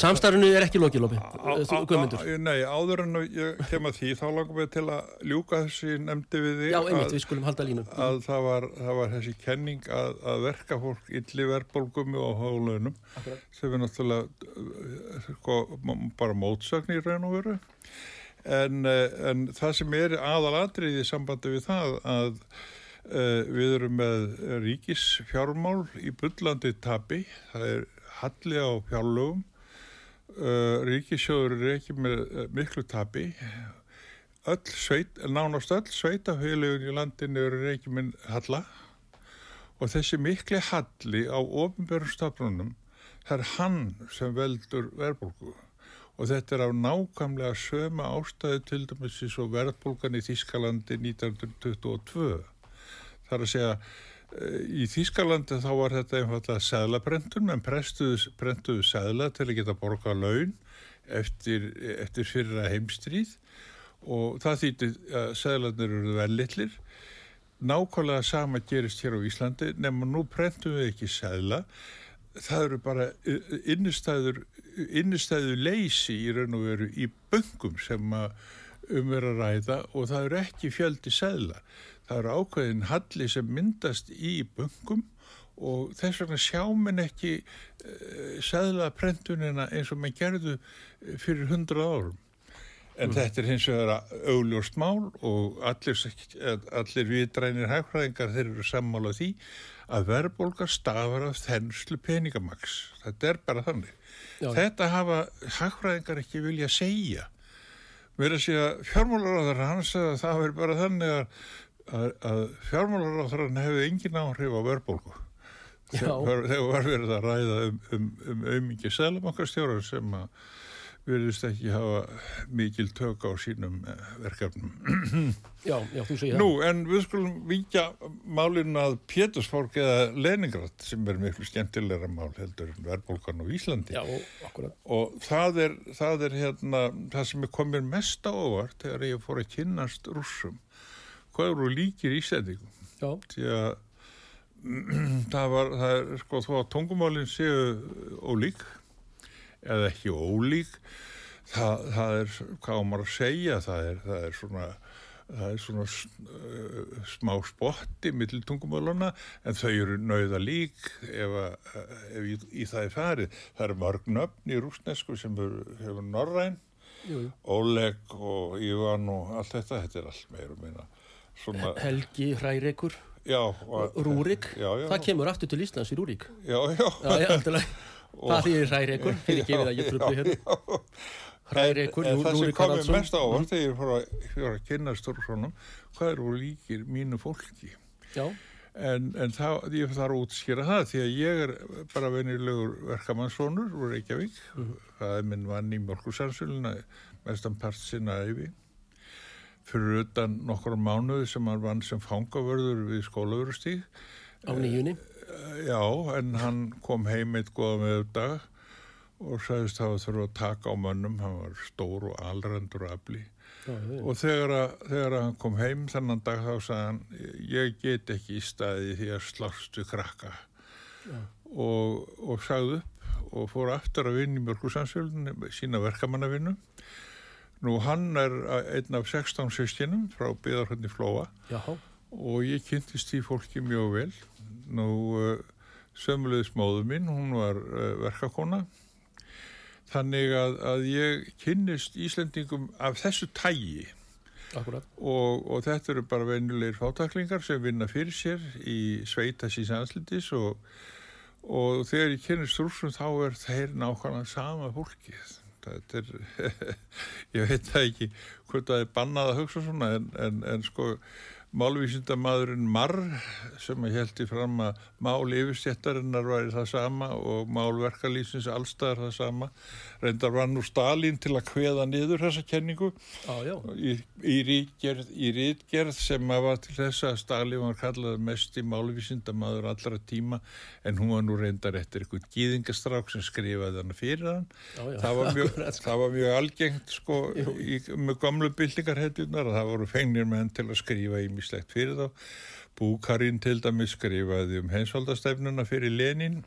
samstarfinu er ekki lokið á- Guðmundur. á- Nei, áður en ég kem að því, þá langar við til að ljúka þessi nefndi við því Já, einmitt, við skulum halda línu. að það, var, það var þessi kenning að, að verka fólk illi verðbólgum og hálunum sem er náttúrulega uh, sko, bara mótsögn í raun og veru en, uh, en það sem er aðalatrið í sambandi við það að uh, við erum með ríkisfjármál í bullandi tabi, það er halli á fjárlögum uh, ríkissjóður er ekki með uh, miklu tabi öll sveit, nánast öll sveitafélagun í landinu eru ekki með halla. Og þessi mikli halli á ofinbjörnum stafnunum það er hann sem veldur verðbólgu. Og þetta er af nákvæmlega söma ástæðu til dæmis eins og verðbólgan í Þískalandi 1922 það er að segja eh, í Þískalandi þá var þetta einfallega seðlabrentun menn prentuðu seðla til að geta borga laun eftir, eftir fyrra heimstríð og það þýtti að seðlarnir eru velillir. Nákvæmlega sama gerist hér á Íslandi nema nú prentum við ekki seðla. Það eru bara innistæður, innistæður leysi í raun og veru í böngum sem að ræða og það eru ekki fjöldi seðla. Það eru ákveðin halli sem myndast í böngum og þess vegna sjá minn ekki uh, seðla prentunina eins og maður gerðu fyrir hundra árum. En mm. þetta er hins vegar augljóst mál og allir, allir viðdrænir hægfræðingar þeir eru sammála því að verðbólgar stafar af þennslu peningamaks. Þetta er bara þannig. Já. Þetta hafa hægfræðingar ekki vilja segja. Mér er að segja fjármálaráðar hans að það verður bara þannig að, að, að fjármálaráðarinn hefði engin áhrif á verðbólgu. Þegar var verið að ræða um, um, um auðmikið selabankastjórar sem að verðist ekki hafa mikil tök á sínum eh, verkefnum. <clears throat> Já, já, þú segir það. Nú, en við skulum vikja málinn að Pétursborg eða Leningrad sem er miklu skemmtilegra mál heldur en verðbólkan á Íslandi. Já, akkurat. Og það er, það er hérna, það sem er komið mest á óvart þegar ég fór að kynast rússum. Hvað eru líkir ísendingum? Því að <clears throat> það var, það er, sko, þó að tungumálinn séu ólík eða ekki ólík það, það er, hvað maður að segja það er, það er svona það er svona uh, smá spotti millir tungumáluna en þau eru nauða lík ef, að, ef í, í það er farið. Það eru mörg nöfn í rúsnesku sem hefur norræn Oleg og Ivan og allt þetta þetta er allt meira meina svona, Helgi Hræreikur Rúrik, það kemur aftur til Íslands í Rúrik. Já, já, já, <laughs> það þýðir hræreikur <laughs> fyrir gefið að ég tröflu hérna. hræreikur, núri karalsson það sem komið mest ávart þegar ég fór að, að kynna stórfrónum hvað eru líkir mínu fólki? Já. En, en það, ég þarf að útskýra það því að ég er bara venilegur verkamannssónur úr Reykjavík. Mm það er minn vann í mjölkursansöluna mestan part sinna yfi fyrir utan nokkur mánuði sem hann vann sem fangavörður við skólaverustík á nýjunni Já, en hann kom heim eitt goða með dag og sagðist að það þurfa að taka á mönnum, hann var stór og alrendur og afli og þegar, að, þegar að hann kom heim þennan dag þá sagði hann ég get ekki í staði því að slástu krakka. Og, og sagði upp og fór aftur að vinna í mjölkursansfjöldunni sína verkamannavinnu nú hann er einn af 16 sískinum frá byðarhönni Flóa Jáhá. og ég kynntist því fólki mjög vel Nú, sömulegis móðu mín, hún var verkakona. Þannig að, að ég kynnist Íslendingum af þessu tægi og, og þetta eru bara venjulegir fátaklingar sem vinna fyrir sér í sveita síns anslindis og, og þegar ég kynnist rúsum þá er þeir nákvæmlega sama fólkið. <laughs> Er, ég veit það ekki hvort það er bannað að hugsa svona en, en, en sko málvísindamadurinn Marr sem held í fram að mál yfirstjættarinnar væri það sama og málverkalýsins allstaðar það sama reyndar var nú Stalin til að hveða niður þessa kenningu ah, í, í, rítgerð, í rítgerð sem var til þess að Stalin var kallað mest í málvísindamadur allra tíma en hún var nú reyndar eftir einhvern gýðingastrák sem skrifaði hann fyrir hann. Ah, það, var mjög, <laughs> það var mjög algengt sko, í, með gamlu byltingarhetjunar það voru fengnir menn til að skrifa í ímislegt fyrir þá. Búkarinn til dæmi skrifaði um hensvaldastefnuna fyrir Lenin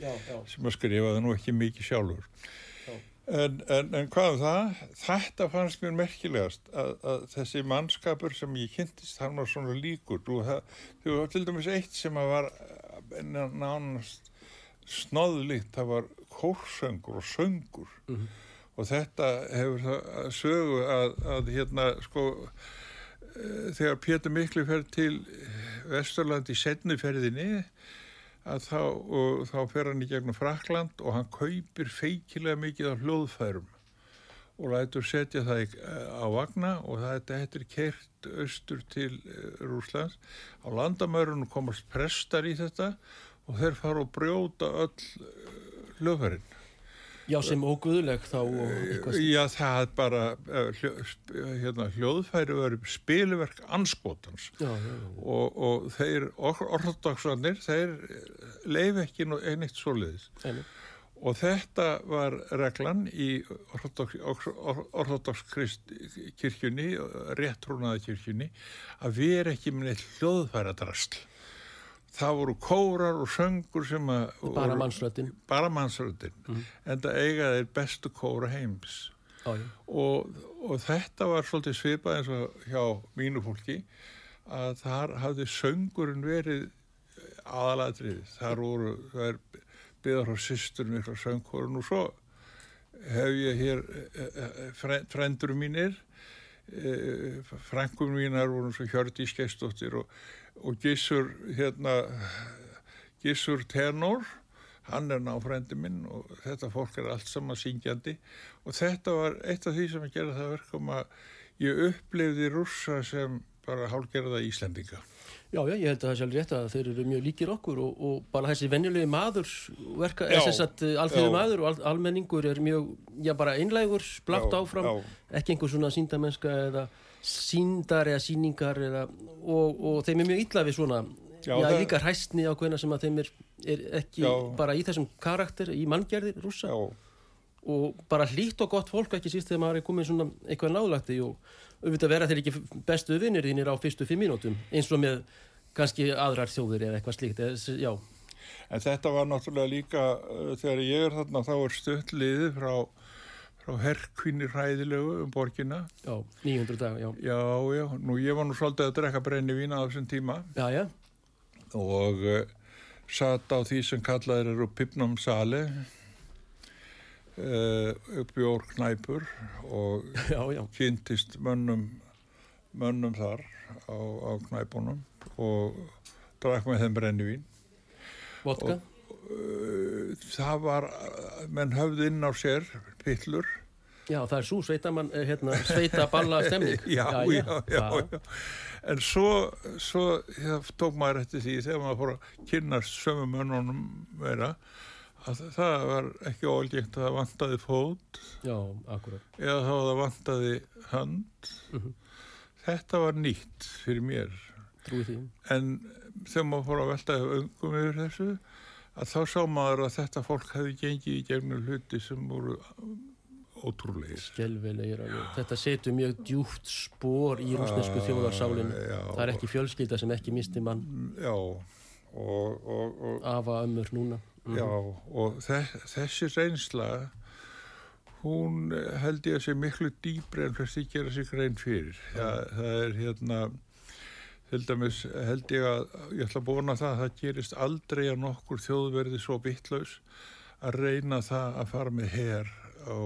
já, já. sem að skrifaði nú ekki mikið sjálfur. En, en, en hvað um það? Þetta fannst mér merkilegast að, að þessi mannskapur sem ég kynntist hann var svona líkur. Þú var til dæmis eitt sem að var eh, nánast snóðlíkt, það var kórsöngur og söngur mm -hmm. og þetta hefur það sögu að, að hérna sko þegar Pétur Mikli fer til Vesturland í setnuferðinni að þá, þá fer hann í gegnum Frakland og hann kaupir feikilega mikið af hljóðfærum og lætur setja það eh, á vagna og þetta er kert austur til eh, Rúslands. Á landamærunum komast prestar í þetta og þeir fara og brjóta öll hljóðfærin Já, sem óguðleg þá eitthvað... Já, það er bara eh, hérna, hljóðfæri verið spilverk anskotans já, já, já. Og, og þeir orðdagsannir, þeir leif ekki einnitt svoleiðis og þetta var reglan í orðodox kirkjunni, réttrúnaða kirkjunni, að vera ekki með neitt hljóðfæradrasl. Það voru kórar og söngur sem að... Bara mannsröðin. Bara mannsröðin, mm. en það eigaði bestu kóra heims. Ah, og, og þetta var svolítið svipað eins og hjá mínu fólki að þar hafði söngurinn verið aðalatrið. Þar voru, það er byggðar á sýsturinn ykkur söngkorun og svo hef ég hér eh, eh, frendur mínir eh, frangum mínar voru svo Hjördi Skestóttir og, og Gissur hérna Gissur Tenor hann er náfrændi minn og þetta fólk er allt saman syngjandi. Og þetta var eitt af því sem að gera það verkum að ég upplifði rússa sem bara hálgerða Íslendinga. Já, já, ég held að það sé alveg rétt að þeir eru mjög líkir okkur og, og bara þessi venjulegi maður verka, þess að alþjóðu maður og al, almenningur er mjög, já bara einlegur, blátt áfram, já. ekki einhver svona síndamennska eða síndar eða síningar eða, og, og þeim er mjög illa við svona, já, já líka hræstni á hverna sem að þeim er, er ekki bara í þessum karakter, í manngjörðir rúsa og bara hlýtt og gott fólk ekki síst þegar maður er komið svona eitthvað náðlagti og auðvitað vera þeir ekki bestu vinnir þínir á fyrstu fimm mínútum eins og með kannski aðrar þjóðir eða eitthvað slíkt já. En þetta var náttúrulega líka uh, þegar ég er þarna þá er stöldliði frá, frá herrkvinni ræðilegu um borgina. Já, 900 dag, já. Já, já, nú ég var nú svolítið að drekka brenni vína á þessum tíma. Já, já. Og uh, satt á því sem kallaður eru Pipnum Sali Uh, uppjór knæpur og <laughs> já, já. kynntist mönnum mönnum þar á, á knæpunum og drakk með þeim brennivín. Vodka? Og, það var menn höfð inn á sér pillur. Já, það er svo sveita, man, eh, hérna, sveita balla stemning <laughs> já, já, já, já en svo, svo tók maður eftir því þegar maður fór að kynast sömu mönnunum vera að það var ekki óalgengt að það vantaði fót. Já, akkurat. Eða þá að það vantaði hand uh mhm. -huh. þetta var nýtt fyrir mér. En þegar maður fór að velta öngum yfir þessu að þá sá maður að þetta fólk hefði gengið í gegnum hluti sem voru ótrúlega Skelvilegir Þetta setur mjög djúft spór í rúsnesku ah, þjóðarsálinu. það er ekki fjölskylda sem ekki misti mann. Já. Og, og, og Afa ömmur núna. Mm. Já, og þessi reynsla hún held ég að sé miklu dýbri en flesti gera sig reyn fyrir. Það, það er hérna til dæmis held ég að ég ætla að bóna það að það gerist aldrei að nokkur þjóðverði svo vittlaus að reyna það að fara með her á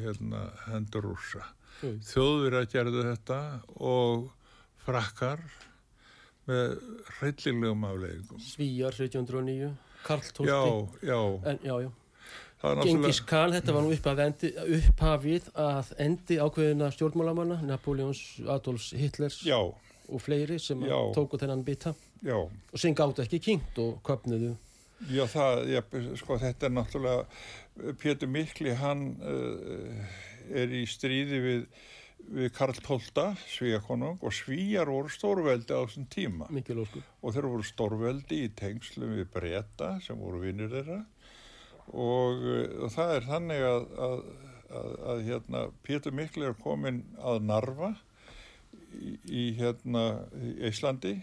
hérna hendur rúsa mm. þjóðverði að gerðu þetta og frakkar með hryllilegum afleggingum Svíjar 1709 Karl Tólti já, já. En, já, já. Gengis Khan, þetta var nú upphafið að endi ákveðina stjórnmálamanna Napoleons, Adolfs, Hitlers já. Og fleiri sem tóku þennan bita. Og sem gátt ekki kynnt og köpniðu Já, það, já, sko, þetta er náttúrulega Pétur Mikli, hann uh, er í stríði við við Karl Tólda, svíakonung og svíjar voru stórveldi á þessum tíma. Og þeir voru stórveldi í tengslum við breyta sem voru vinnir þeirra. Og, eh, og það er þannig að, að, að, að hérna, Pétur Mikli er komin að Narva í, í hérna í Íslandi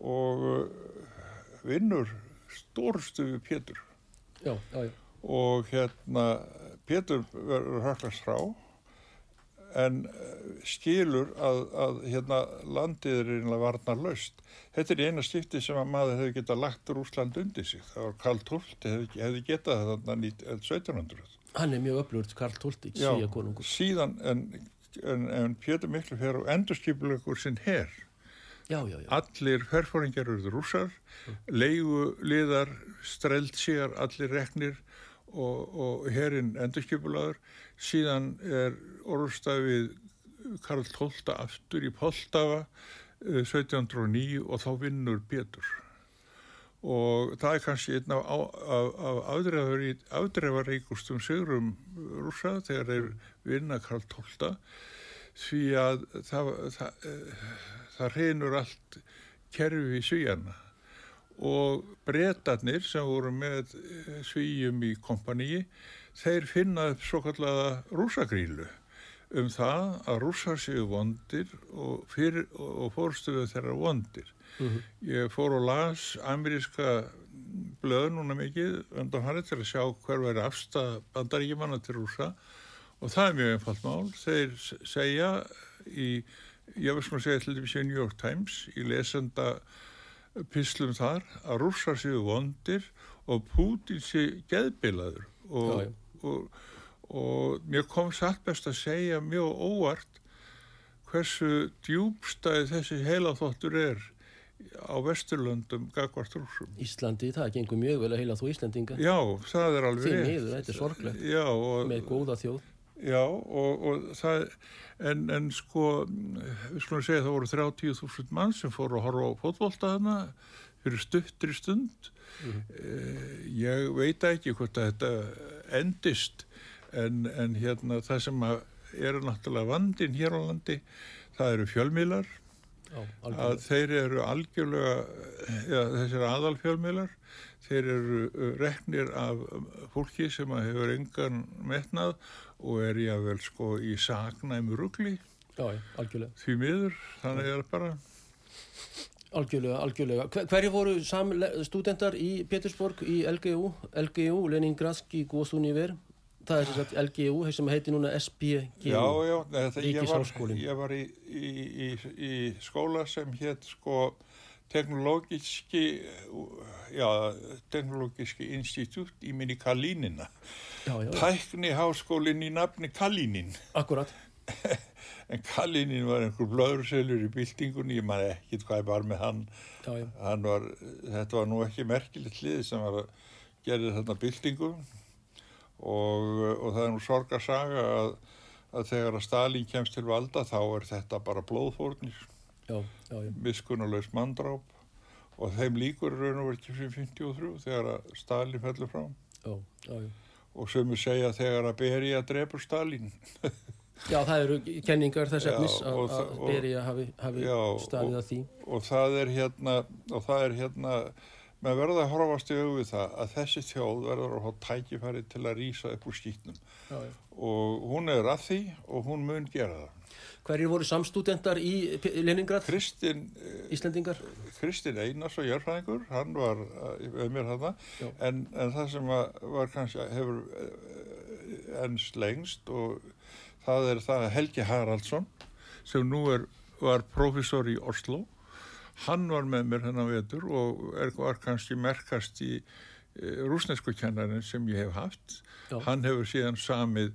og eh, vinnur stórstu við Pétur já, já, já. og hérna Pétur verður höglast frá en eh, skilur að, að hérna, landið er einlega varnar laust. Þetta er eina skipti sem að maður hefði getað lagt Rúsland undir sig. Það var Karl Tólti, hefði, hefði getað þannig 1700. Hann er mjög öflugur, Karl Tólti, síðan konungur. Síðan, en, en, en Pjötur Miklu fer og endurskipulegur sinn herr. Já, já, já. Allir ferfóringar eruður rúsar, mm. leigu, liðar, streldsíjar, allir reknir og, og herinn endurskipulaður síðan er orðstafið Karl XII aftur í Poltava 1709 og þá vinnur Pétur og það er kannski einn af, af, af afdreifaríkustum sigurum rúsa þegar þeir vinna Karl XII því að það, það, það reynur allt kerfi svíjana og breytarnir sem voru með eh, svíjum í kompaníi, þeir finna upp svo kallaða rúsagrílu um það að rússar séu vondir og, og fórstuðu þeirra vondir. Mhm. Ég fór og las ameríska blöð núna mikið undan hann til að sjá hver væri afstað bandaríkjumanna til rússa og það er mjög einfalt mál. Þeir segja í, ég veist maður segja til dæmis í New York Times í lesenda pislum þar að rússar séu vondir og Putin séu geðbilaður og, Já, já. og, og mér kom satt best að segja mjög óvart hversu djúbstæði þessi heilaþóttur er á Vesturlöndum gagvart rússum. Íslandi, það gengur mjög vel að heila þú Íslandinga Já, það er alveg Því rétt. miður, þetta er sorglegt. Já, og, með góða þjóð. já, og, og það, en, en sko, við skulum segja það voru 30.000 mann sem fóru að horfa á fótbolta þarna fyrir stuttri stund. Eh, Ég veit ekki hvort að þetta endist, en, en hérna það sem eru náttúrulega vandin hér á landi, það eru fjölmiðlar, Já, að þeir eru algjörlega, ja, þessir aðalfjölmiðlar, þeir eru uh, reknir af um, fólki sem að hefur engan metnað og er jável sko í saknæmu rugli Já, já, algjörlega. því miður, þannig er bara, Algjörlega, algjörlega. Hver, hverju voru stúdendar í Petersborg í LGU, LGU, Leningradski Góðsuniver? Það er sagt LGU, sem heiti núna SPGU. já, já, ég, var, ég var í, í, í, í skóla sem hétt sko teknológiski, já, teknológiski institút í minni Kalínina, já, já, tækni háskólinn í nafni Kalínin. akkurat. <laughs> En Kalinin var einhver blöðurselur í byltingunni, ég man ekkit hvað ég var með hann. Já, já, hann var, þetta var nú ekki merkilegt hlið sem var að gera þarna byltingu og, og það er nú sorgarsaga að, að þegar að Stalin kemst til valda þá er þetta bara blóðfórnir, miskunnulegs mandráp og þeim líkur raun og verið ekki fyrir 53 þegar að Stalin fellur frá Já, já, já. og sömu segja þegar að Berija drepur Stalin. <laughs> Já, það eru kenningar þess efnis að, Berija hafi, hafi staðið að því. og það er hérna og það er hérna með verða að horfast í auðvið það að þessi þjóð verður að hafa tækifæri til að rýsa upp úr skýtnum Já, já. og hún er að því og hún mun gera það. Hverjir voru samstúdendar í Leningrad, Kristinn eh, Íslendingar? Kristinn Einars og Jörfræðingur, hann var eh, með mér hana, Já. en, en það sem var kannski hefur eh, enns lengst og það er það að Helgi Haraldsson sem nú er, var professor í Oslo, hann var með mér hennar vetur og er, var kannski merkast í e, rúsnesku kennarin sem ég hef haft. Já. Hann hefur síðan samið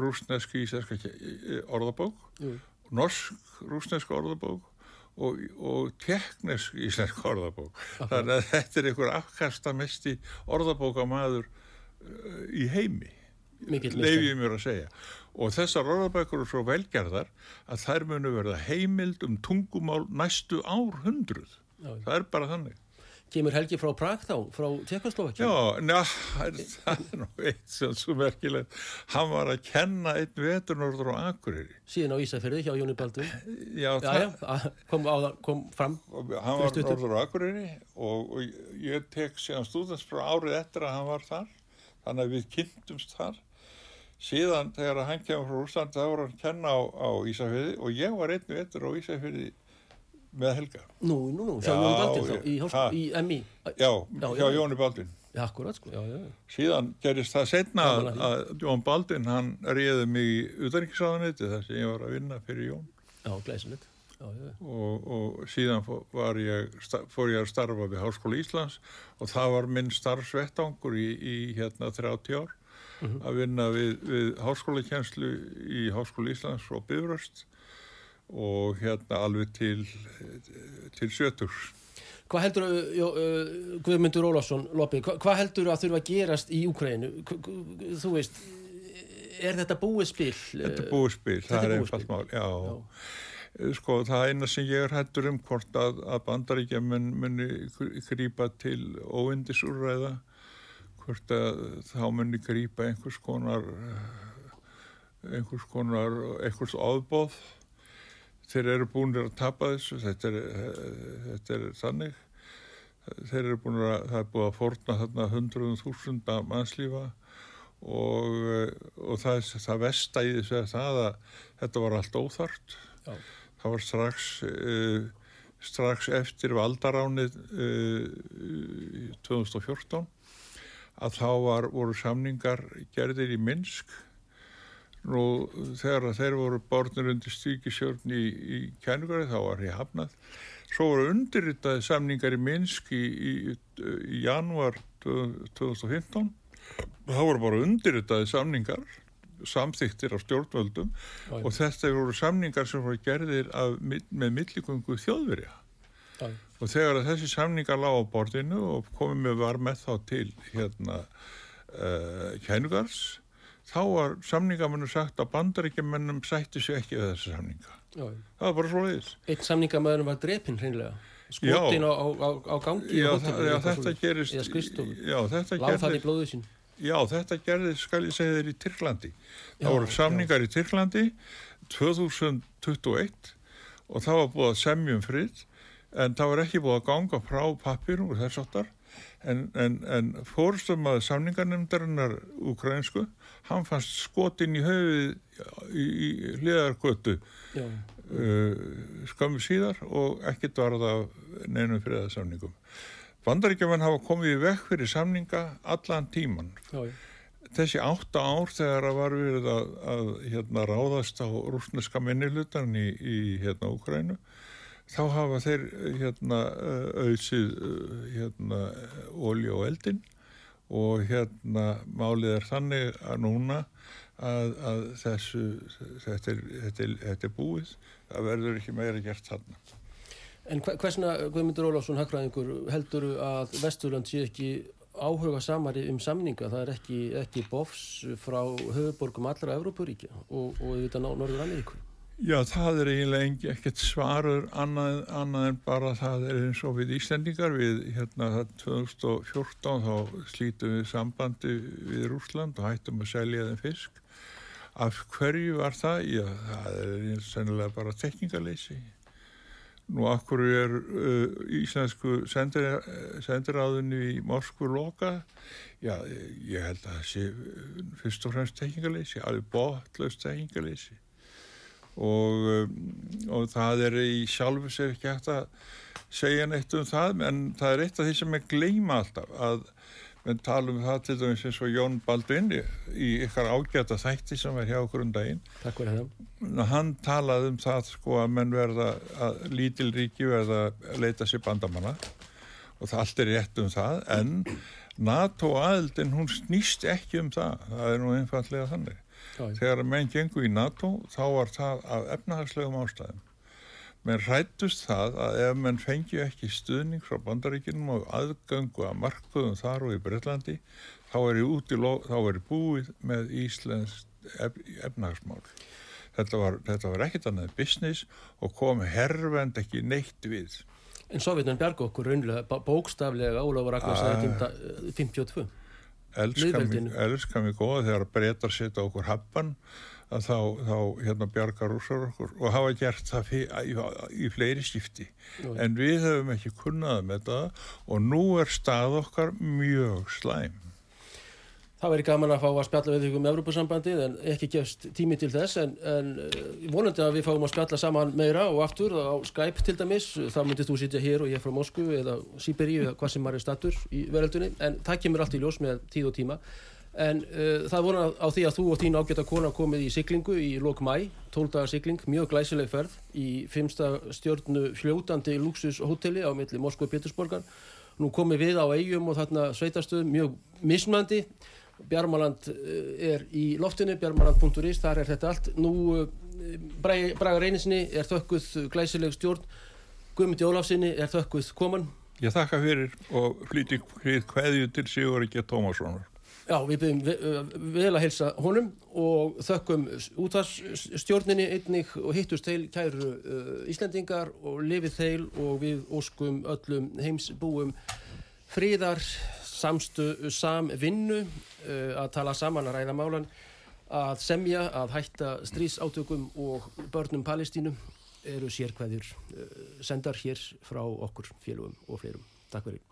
rúsnesku íslenska ke- e, orðabók Jú. norsk rúsnesk orðabók og, og teknesk íslensk orðabók. Þannig að þetta er einhver afkastamesti orðabókamaður uh, í heimi, ég mér að segja. Og þessar orðabækur eru svo velgerðar að þær munu verða heimild um tungumál næstu árhundruð. Já, já. Það er bara þannig. Kemur Helgi frá Prag þá, frá Tjekkoslovakja? Já, njá, það er- það er nú eitt sem svo merkilegt. Hann var að kenna einn veturnorður á Akureyri. Síðan á Ísafjörði hjá Jóni Baldur. Já, Já, já, kom, á, það- kom fram. hann var norður á Akureyri og, og ég tek síðan stúdensfrá árið eftir að hann var þar þannig að við kynntumst þar síðan þegar hann kemur frá Úsland þá var hann kenna á, á Ísafjörði og ég var einn vetur á Ísafjörði með Helga Nú, nú, nú, hjá Já, Jóni Baldur þá, í, Ha. í MI. já, Já, hjá já. Jóni Baldvin Já, akkurat, sko, já, já. síðan gerist það setna að, Jón Baldvin hann réði mig í utanriksráðaneti þar sem ég var að vinna fyrir Jón Já, glæsilegt. Og, og síðan fó- var ég, fór ég að starfa við Háskóla Íslands og það var minn starfsvettangur í, í hérna 30 ár að vinna við, við háskólakenslu í Háskóla Íslands og Bifröst og hérna alveg til, til sjöturs. Hvað heldur, jó, Guðmundur Ólafsson, Loppi, hva, hvað heldur að þurfa að gerast í Úkrænu? Þú veist, er þetta búið spil? Þetta er búið spil, það er er spil. mál, já. Sko, það eina sem ég er hættur um hvort að, að bandaríkja mun, muni grípa til óindisúrræða, hvort að þá muni grípa einhvers konar, eh, einhvers konar, einhvers áðbóð. Þeir eru búinir að tapa þessu, þetta er, eh, þetta er þannig. þeir eru búin að, það er búið að forna þarna hundruðum þúsunda mannslífa og, eh, og það, það vestæði það að þetta var allt óþart. Já. Það var strax, strax eftir valdaránið uh, 2014 að þá var, voru samningar gerðir í Minsk Nú þegar þeir voru borðnir undir stíkisjörn í, í kænugari þá var ég hafnað. Svo voru undirritaði samningar í Minsk í, í, í januar 2015. Það voru bara undirritaði samningar, samþyktir af stjórnvöldum Já. og þetta voru samningar sem voru gerðir af, með milligöngu þjóðverja. Já. Og þegar þessi samningar lág á borðinu og komið með var með þá til hérna uh, kænugars þá var samningamennum sagt að bandaríkjamennum sætti sig ekki við þessi samninga. Já. Það var bara svo leiðis. Eitt samningamæðurinn var drepinn hreinlega. Skotin á, á, á, gangi Já, það, já þetta gerist... Eða. Já, þetta Láð það í blóðu sín. Já, þetta gerðist, skal ég segja þér, í Tyrklandi. Já, Það voru samningar í Tyrklandi 2021 og það var búið að semjum frið en það var ekki búið að ganga frá pappirum og þess áttar en, en, en fórstum að samningarnemdarinnar ukrainsku, hann fannst skotin í höfuð í, í hliðarkvötu uh, skömmu síðar og ekkert var það neinum friðarsamningum. Bandaríkjaman hafa komið í vekk fyrir samninga allan tíman. Já, já. Þessi átta ár þegar að var verið að, að hérna, ráðast á rúsneska minnilutan í, í hérna, Úkrænu, þá hafa þeir hérna, auðsið hérna, ólja og eldin og hérna málið er þannig að núna að, að þessu, þetta er, þetta, er, þetta er búið, það verður ekki meira gert þarna. En hversna, Guðmundur Ólafsson, hagfræðingur, heldur að Vesturland sé ekki áhuga samari um samninga? Það er ekki, ekki bofs frá höfuborgum allra Evrópuríkja og, og auðvitað ná Norður Ameríku. Já, það er eiginlega ekkert svarur annað, annað en bara það er eins og við Íslendingar við hérna það 2014 þá slítum við sambandi við Rúsland og hættum að selja þeim fisk. Af hverju var það? Já, það er sennilega bara tekningaleysi. Nú, af hverju er uh, íslensku sendir, sendiráðinu í Moskvu loka? Já, ég held að það sé fyrst og fremst tekningaleysi, alveg botlaust tekningaleysi og, um, og það er í sjálfu sér ekki hægt að segja neitt um það en það er eitt af því sem ég gleyma alltaf að við talum um það til dæmis eins og Jón Baldvin í ykkar ágæta þætti sem er hjá okkur um daginn. Takk fyrir það. hann talaði um það sko að menn verða að lítil ríki verða að leita sér bandamanna. Og það allt er rétt um það en NATO aðildin hún snýst ekki um það. Það er nú einfallega þannig Já, þegar menn gengu í NATO þá var það af efnahagslegum ástæðum menn rættust það að ef menn fengju ekki stuðning frá bandaríkinum og aðgöngu að markbuðum þar og í Breitlandi þá er ég búið með Íslands ef, efnahagsmál þetta var, þetta var ekkit annað business og kom herrvend ekki neitt við En Sovjetmenn bjarga okkur raunlega bókstaflega Ólafur Ah. sagði 52. elska mig, elska mig góða. Þegar breytar setja okkur happan að þá, þá hérna bjargar rússar okkur. Og hafa gert það fyr, í, í fleiri skipti. Já. en við höfum ekki kunnað með þetta. Og nú er stað okkar mjög slæm Það væri gaman að fá að spjalla við ykkur um Evropasambandið en ekki gefst tími til þess en, en eh, vonandi að við fáum að spjalla saman meira og aftur á Skype til dæmis. Þá myndist þú sitja hér og ég frá Moskvu eða Sýberíu eða hvað sem maður er statur í veröldunni en það kemur allt í ljós með tíð og tíma. En uh, það vona á því að þú og þín ágæta kona komið í siglingu í lok mæ 12 dagar sigling, mjög glæsileg ferð í fimmsta stjórnu fljótandi luxushóteli á milli Moskvu og Pétursborgar. Nú komið við á eigum og þarna sveitastöðum mjög mismandi Bjarmaland eh, er í loftinu, bjarmaland.is, þar er þetta allt. Nú, eh, Braga, Reynisinni er þökkuð glæsileg stjórn, Guðmundi Ólafsinni er þökkuð koman. ég þakka fyrir og flýti hlýð kveðju til Sigur ekki Tómassonar Já, við byrjum ve vel að helsa honum og þökkum útvarsstjórninni einnig og hittust heil kæru Íslendingar og lifið heil og við óskum öllum heimsbúum fríðar, samstu, samvinnu, uh, að tala saman, að ræða málan, að semja, að hætta stríðsátökum og börnum Palestínu eru sérkvæðir uh, sendar hér frá okkur félögum og fleirum. Takk fyrir.